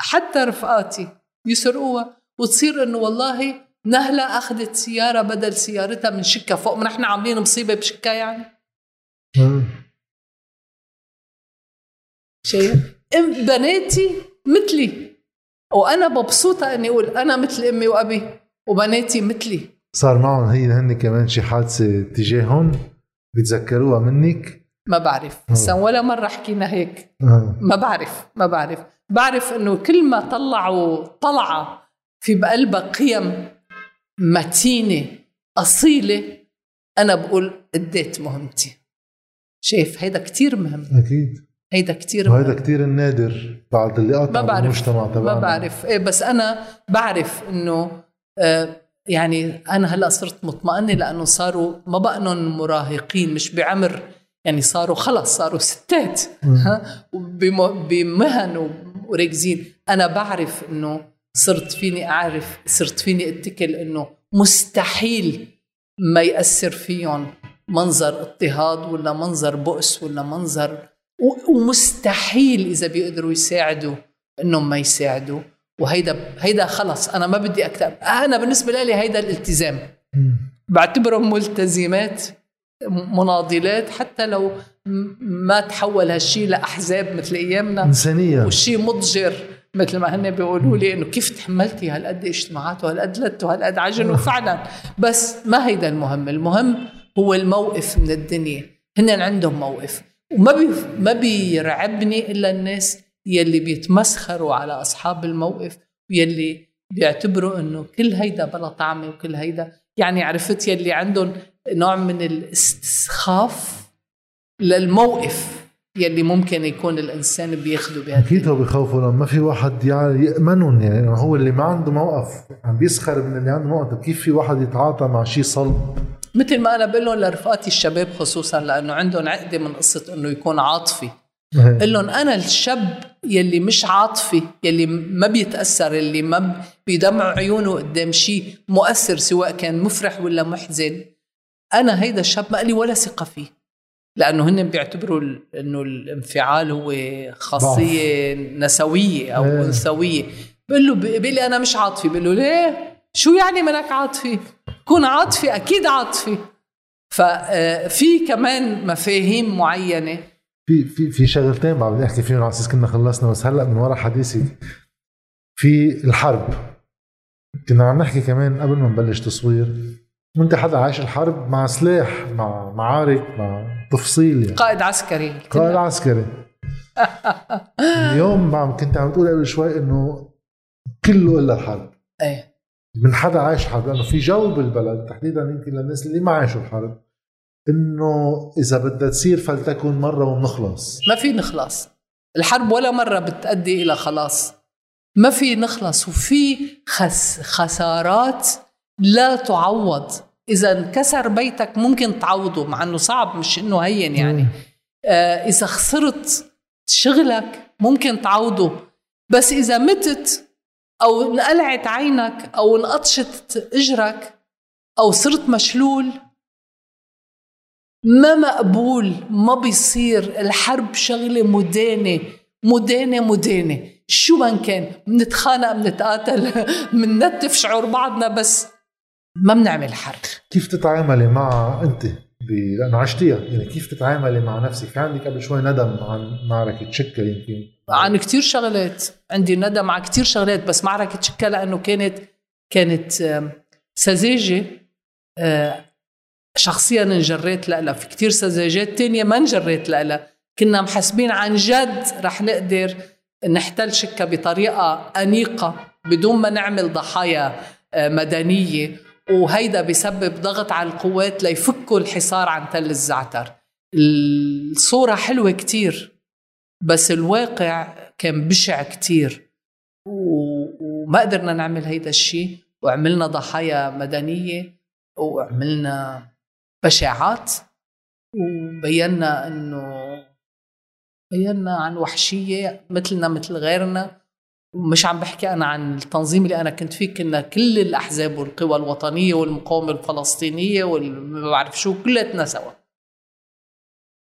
حتى رفقاتي يسرقوها وتصير إنه والله نهلة أخذت سيارة بدل سيارتها من شكا فوق ما نحن عاملين مصيبة بشكا يعني. شايف؟ بناتي مثلي. وأنا مبسوطة إني أقول أنا مثل أمي وأبي وبناتي مثلي. صار معهم هي هن كمان شي حادثة تجاههم؟ بيتذكروها منك؟ ما بعرف. بس ولا مرة حكينا هيك. آه. ما بعرف ما بعرف. بعرف إنه كل ما طلعوا طلعة في بقلبها قيم متينة أصيلة أنا بقول اديت مهمتي. شايف؟ هيدا كتير مهم. أكيد. هيدا كتير وهيدا كتير النادر بعد اللي قطع المجتمع تبعنا ما بعرف. إيه بس أنا بعرف إنه آه يعني أنا هلأ صرت مطمئنة لأنه صاروا ما بقنن مراهقين مش بعمر يعني صاروا خلص صاروا ستات ها؟ بمهن وركزين أنا بعرف إنه صرت فيني أعرف صرت فيني أتكل إنه مستحيل ما يأثر فيهم منظر اضطهاد ولا منظر بؤس ولا منظر ومستحيل إذا بيقدروا يساعدوا إنهم ما يساعدوا. وهيدا هيدا خلص أنا ما بدي اكتب أنا بالنسبة لي هيدا الالتزام. بعتبرهم ملتزمات مناضلات حتى لو ما تحول هالشيء لأحزاب مثل أيامنا. إنسانية. والشيء مضجر مثل ما هن بيقولوا لي إنه كيف تحملتي هالقد اجتماعات وهالقد لت وهالقد عجن وفعلا. بس ما هيدا المهم. المهم هو الموقف من الدنيا. هن عندهم موقف. وما بي ما بيرعبني إلا الناس يلي بيتمسخروا على أصحاب الموقف ويلي بيعتبروا إنه كل هيدا بلا طعمه وكل هيدا. يعني عرفت يلي عندهم نوع من الاستسخاف للموقف يلي ممكن يكون الإنسان بياخده بهذا أكيد هو بخوفوا لما ما في واحد يعني يأمنهم يعني هو اللي ما عنده موقف عم بيسخر من اللي عنده موقف. كيف في واحد يتعاطى مع شيء صلب؟ مثل ما أنا بقول لهم لرفقاتي الشباب خصوصا لأنه عندهم عقدة من قصة إنه يكون عاطفي. قل لهم أنا الشاب يلي مش عاطفي يلي ما بيتأثر اللي ما بيدمع عيونه قدام شيء مؤثر سواء كان مفرح ولا محزن أنا هيدا الشاب ما لي ولا ثقة فيه. لأنه هن بيعتبروا إنه الانفعال هو خاصية نسوية أو إيه. أنثوية. بقول له بيقول لي أنا مش عاطفي بقول له ليه؟ شو يعني منك عاطفي؟ كون عاطفي أكيد عاطفي ففي آه، كمان مفاهيم معينة. في في في شغلتين بعد بدي احكي فيهم على أساس كنا خلصنا بس هلأ من ورا حديثي. في الحرب. كنا عم نحكي كمان قبل ما نبلش تصوير. وانت حدا عايش الحرب مع سلاح مع معارك مع تفصيل يعني. قائد عسكري. قائد عسكري. اليوم عم كنت عم تقول قبل شوي إنه كله إلا الحرب. إيه. من حدا عايش حرب لأنه في جو بالبلد تحديدا يمكن للناس اللي ما عاشوا الحرب إنه إذا بدها تصير فلتكن مرة ونخلص ما في نخلص. الحرب ولا مرة بتؤدي إلى خلاص. ما في نخلص وفي خس خسارات لا تعوض. إذا انكسر بيتك ممكن تعوضه مع إنه صعب مش إنه هين يعني. آه إذا خسرت شغلك ممكن تعوضه. بس إذا متت أو انقلعت عينك أو انقطشت إجرك أو صرت مشلول ما مقبول ما بيصير. الحرب شغلة مدانة مدانة مدانة. شو ما كان؟ بنتخانق بنتقاتل بننتف شعور بعضنا بس ما بنعمل حرب. كيف تتعاملي مع أنت ب... لأنه عشتيها. يعني كيف تتعاملي مع نفسك؟ في عندك قبل شوي ندم عن معركة شكا يمكن. عن كتير شغلات عندي ندم على كتير شغلات بس معركه شكا لأنه كانت كانت آم، سذاجة آه، شخصيا انجريت لها في كتير سذاجات تانية ما انجريت لها كنا محاسبين عن جد رح نقدر نحتل شكا بطريقة أنيقة بدون ما نعمل ضحايا آه، مدنية. وهيدا بيسبب ضغط على القوات ليفكوا الحصار عن تل الزعتر. الصورة حلوة كتير. بس الواقع كان بشع كتير. وما قدرنا نعمل هيدا الشيء وعملنا ضحايا مدنية. وعملنا بشاعات. وبينا إنه بينا عن وحشية مثلنا مثل غيرنا. ومش عم بحكي أنا عن التنظيم اللي أنا كنت فيه. كنا كل الأحزاب والقوى الوطنية والمقاومة الفلسطينية والما بعرف شو كلتنا سوا.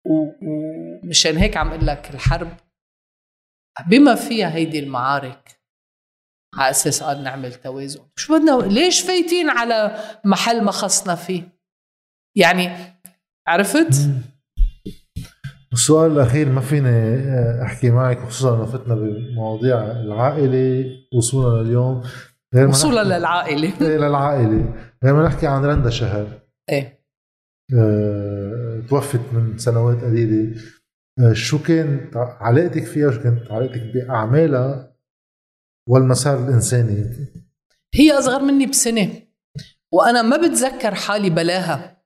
ومشان هيك عم أقول لك الحرب بما فيها هيدي المعارك على أساس قال نعمل توازن. شو بدنا ليش فايتين على محل ما خصنا فيه؟ يعني عرفت؟ السؤال الأخير ما فيني أحكي معك خصوصا إنه فتنا بمواضيع العائلة وصولا لليوم. وصولا نحكي- للعائلة. إيه، للعائلة. غير ما نحكي عن رندا شهر. إيه. آه، توفت من سنوات قليلة. آه، شو كانت علاقتك فيها؟ شو كانت علاقتك بأعمالها والمسار الإنساني؟ هي أصغر مني بسنة وأنا ما بتذكر حالي بلاها.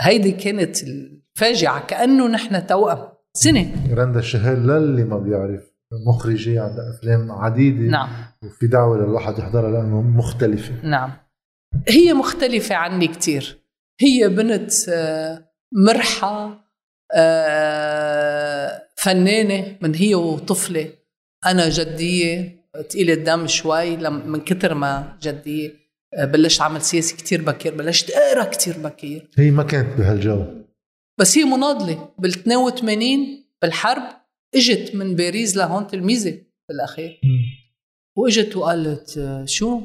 هيدي كانت الفاجعة كأنه نحن توأم. سنة. رندا الشهال للي ما بيعرف مخرجة عندها أفلام عديدة. نعم. وفي دعوة للواحد يحضرها لأنه مختلفة. نعم. هي مختلفة عني كتير. هي بنت آه، مرحة آه، فنانة من هي وطفلة. أنا جدية تقيلة الدم شوي لم- من كتر ما جدية. آه، بلشت أعمل سياسي كتير بكير بلشت أقرأ كتير بكير. هي ما كانت بهالجو. بس هي مناضلة. بال 82 بالحرب إجت من باريس لهون تلميذة بالأخير. وإجت وقالت آه، شو؟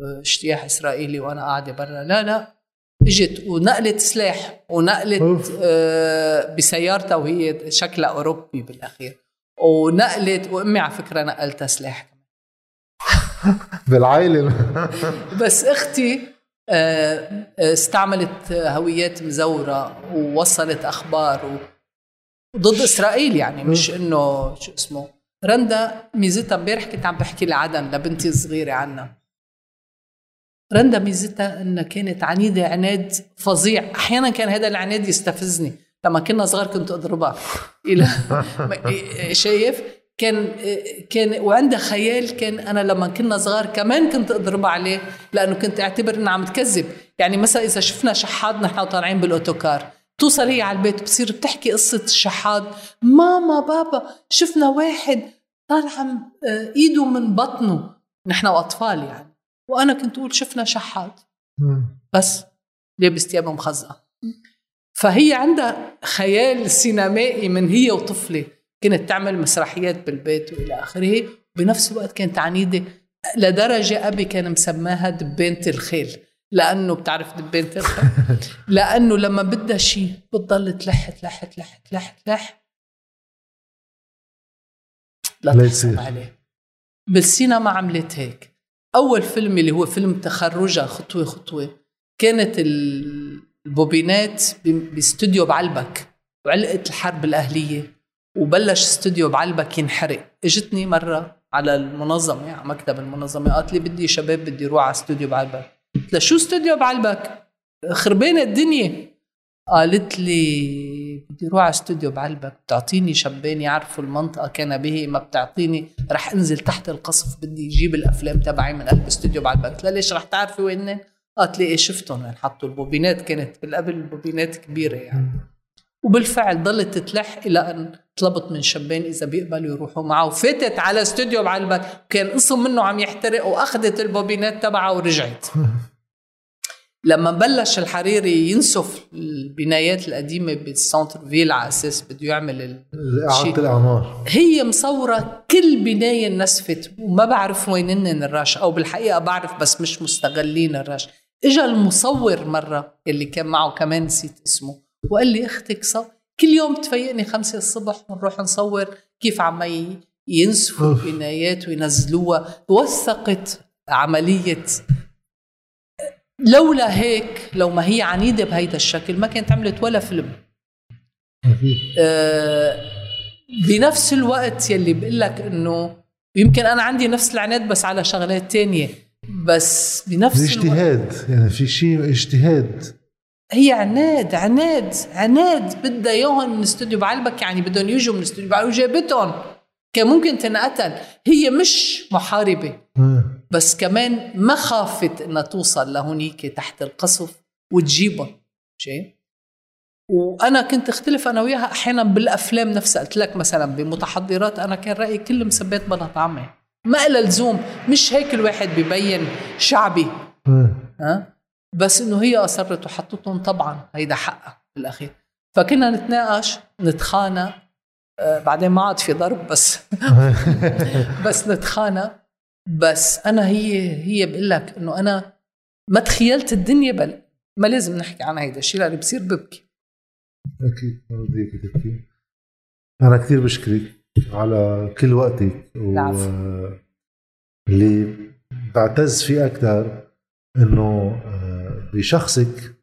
اجتياح إسرائيلي وأنا قاعدة برا. لا لا. اجت ونقلت سلاح ونقلت. آه، بسيارتها وهي شكلها أوروبي بالأخير. ونقلت وأمي على فكرة نقلتها سلاح بالعائلة. بس أختي آه، آه، استعملت هويات مزورة ووصلت أخبار ضد إسرائيل يعني مش إنه شو اسمه. رندا ميزتها امبارح كنت عم بحكي لعدن لبنتي الصغيرة عنها رندا ميزتها انها كانت عنيدة عناد فظيع. أحيانا كان هذا العناد يستفزني. لما كنا صغار كنت أضربها. إلى شايف؟ كان كان وعندها خيال كان أنا لما كنا صغار كمان كنت أضربها عليه لأنه كنت أعتبر إنها عم تكذب. يعني مثلا إذا شفنا شحاد نحن طالعين بالأوتوكار توصل هي على البيت بتصير بتحكي قصة الشحاد ماما بابا شفنا واحد طالع آه، إيده من بطنه. نحن واطفال يعني. وأنا كنت أقول شفنا شحاد بس لابس ثياب مخزقه فهي عندها خيال سينمائي من هي وطفلة. كانت تعمل مسرحيات بالبيت وإلى آخره. بنفس الوقت كانت عنيده لدرجة أبي كان مسماها دبانة الخيل. لأنه بتعرف دبانة الخيل؟ لأنه لما بدها شيء بتضل تلح تلح تلح تلح تلح. لا يصير. عليه. بالسينما عملت هيك. أول فيلم اللي هو فيلم تخرجها خطوة خطوة كانت ال- ال bobineات باستوديو بعلبك وعلقت الحرب الأهلية وبلش استوديو بعلبك ينحرق. إجتني مرة على المنظمة على مكتب المنظمة قالت لي بدي شباب بدي أروح على استوديو بعلبك. قلت لها شو استوديو بعلبك؟ خربانة الدنيا. قالت لي بدي أروح على استوديو بعلبك بتعطيني شبان يعرفوا المنطقة كان بها ما بتعطيني رح انزل تحت القصف بدي أجيب الأفلام تبعي من قلب استوديو بعلبك. قلت ليش رح تعرفي وين قالت لي إيه شفتهم حطوا ال bobineات كانت بالقبو ال bobineات كبيرة يعني. وبالفعل ضلت تلح إلى أن طلبت من شبان إذا بيقبلوا يروحوا معه. وفاتت على استوديو بعلبك كان قسم منه عم يحترق وأخذت ال bobineات تبعها ورجعت. لما بلش الحريري ينسف البنايات القديمة بال centre-ville على أساس بده يعمل ال... إعادة الأعمار. هي مصورة كل بناية انسفت وما بعرف وينن ال rushes أو بالحقيقة بعرف بس مش مستغلين ال rushes. إجا المصور مرة اللي كان معه كمان نسيت اسمه وقال لي أختك صو كل يوم تفيقني خمسة الصبح ونروح نصور كيف عم ينسفوا. البنايات وينزلوها. وثقت عملية لولا هيك لو ما هي عنيدة بهيدا الشكل ما كانت عملت ولا فيلم. آه، بنفس الوقت يلي بقول لك إنه يمكن أنا عندي نفس العناد بس على شغلات تانية بس بنفس الوقت الاجتهاد يعني في شيء اجتهاد. هي عناد عناد عناد. بدها إياهم من استوديو بعلبك يعني بدهم يجوا من استوديو بعلبك وجابتهم كان ممكن تنقتل. هي مش محاربة آه. بس كمان ما خافت إنها توصل لهونيك تحت القصف وتجيبهم شيء وأنا كنت أختلف أنا وياها أحيانا بالأفلام نفسها. قلت لك مثلا بمتحضرات أنا كان رأيي كل مسبات بنات عمي. ما لها لزوم مش هيك الواحد ببين شعبي. ها؟ بس إنه هي أصرت وحطتهم طبعا هيدا حقها بالأخير. فكنا نتناقش نتخانق بعدين ما عاد في ضرب بس بس نتخانق. بس أنا هي هي بقول لك إنه أنا ما تخيلت الدنيا بل ما لازم نحكي عن هيدا الشيء لأني بصير ببكي. أكيد ما بدي هيك تحكي أنا كثير بشكرك على كل وقتك و. اللي بعتز فيه أكثر إنه آه، بشخصك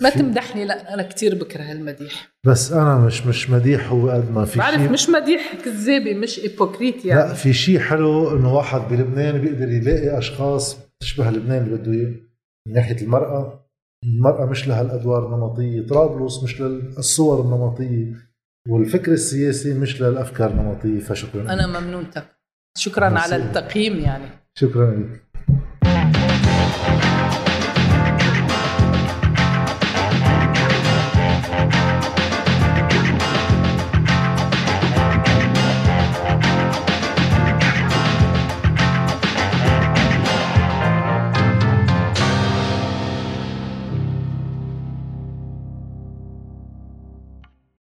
ما تمدحني لا أنا كتير بكره المديح. بس أنا مش مش مديح هو قد ما في بعرف شيء مش مديح كذابة مش ايبوكريت يعني. لا في شيء حلو إنه واحد بلبنان بيقدر يلاقي أشخاص تشبه لبنان اللي بده إياه. من ناحية المرأة المرأة مش لها الأدوار النمطية. طرابلس مش للصور النمطية. والفكر السياسي مش للأفكار النمطية فشكرا أنا ممنونتك. شكرا. على التقييم يعني. شكرا لك.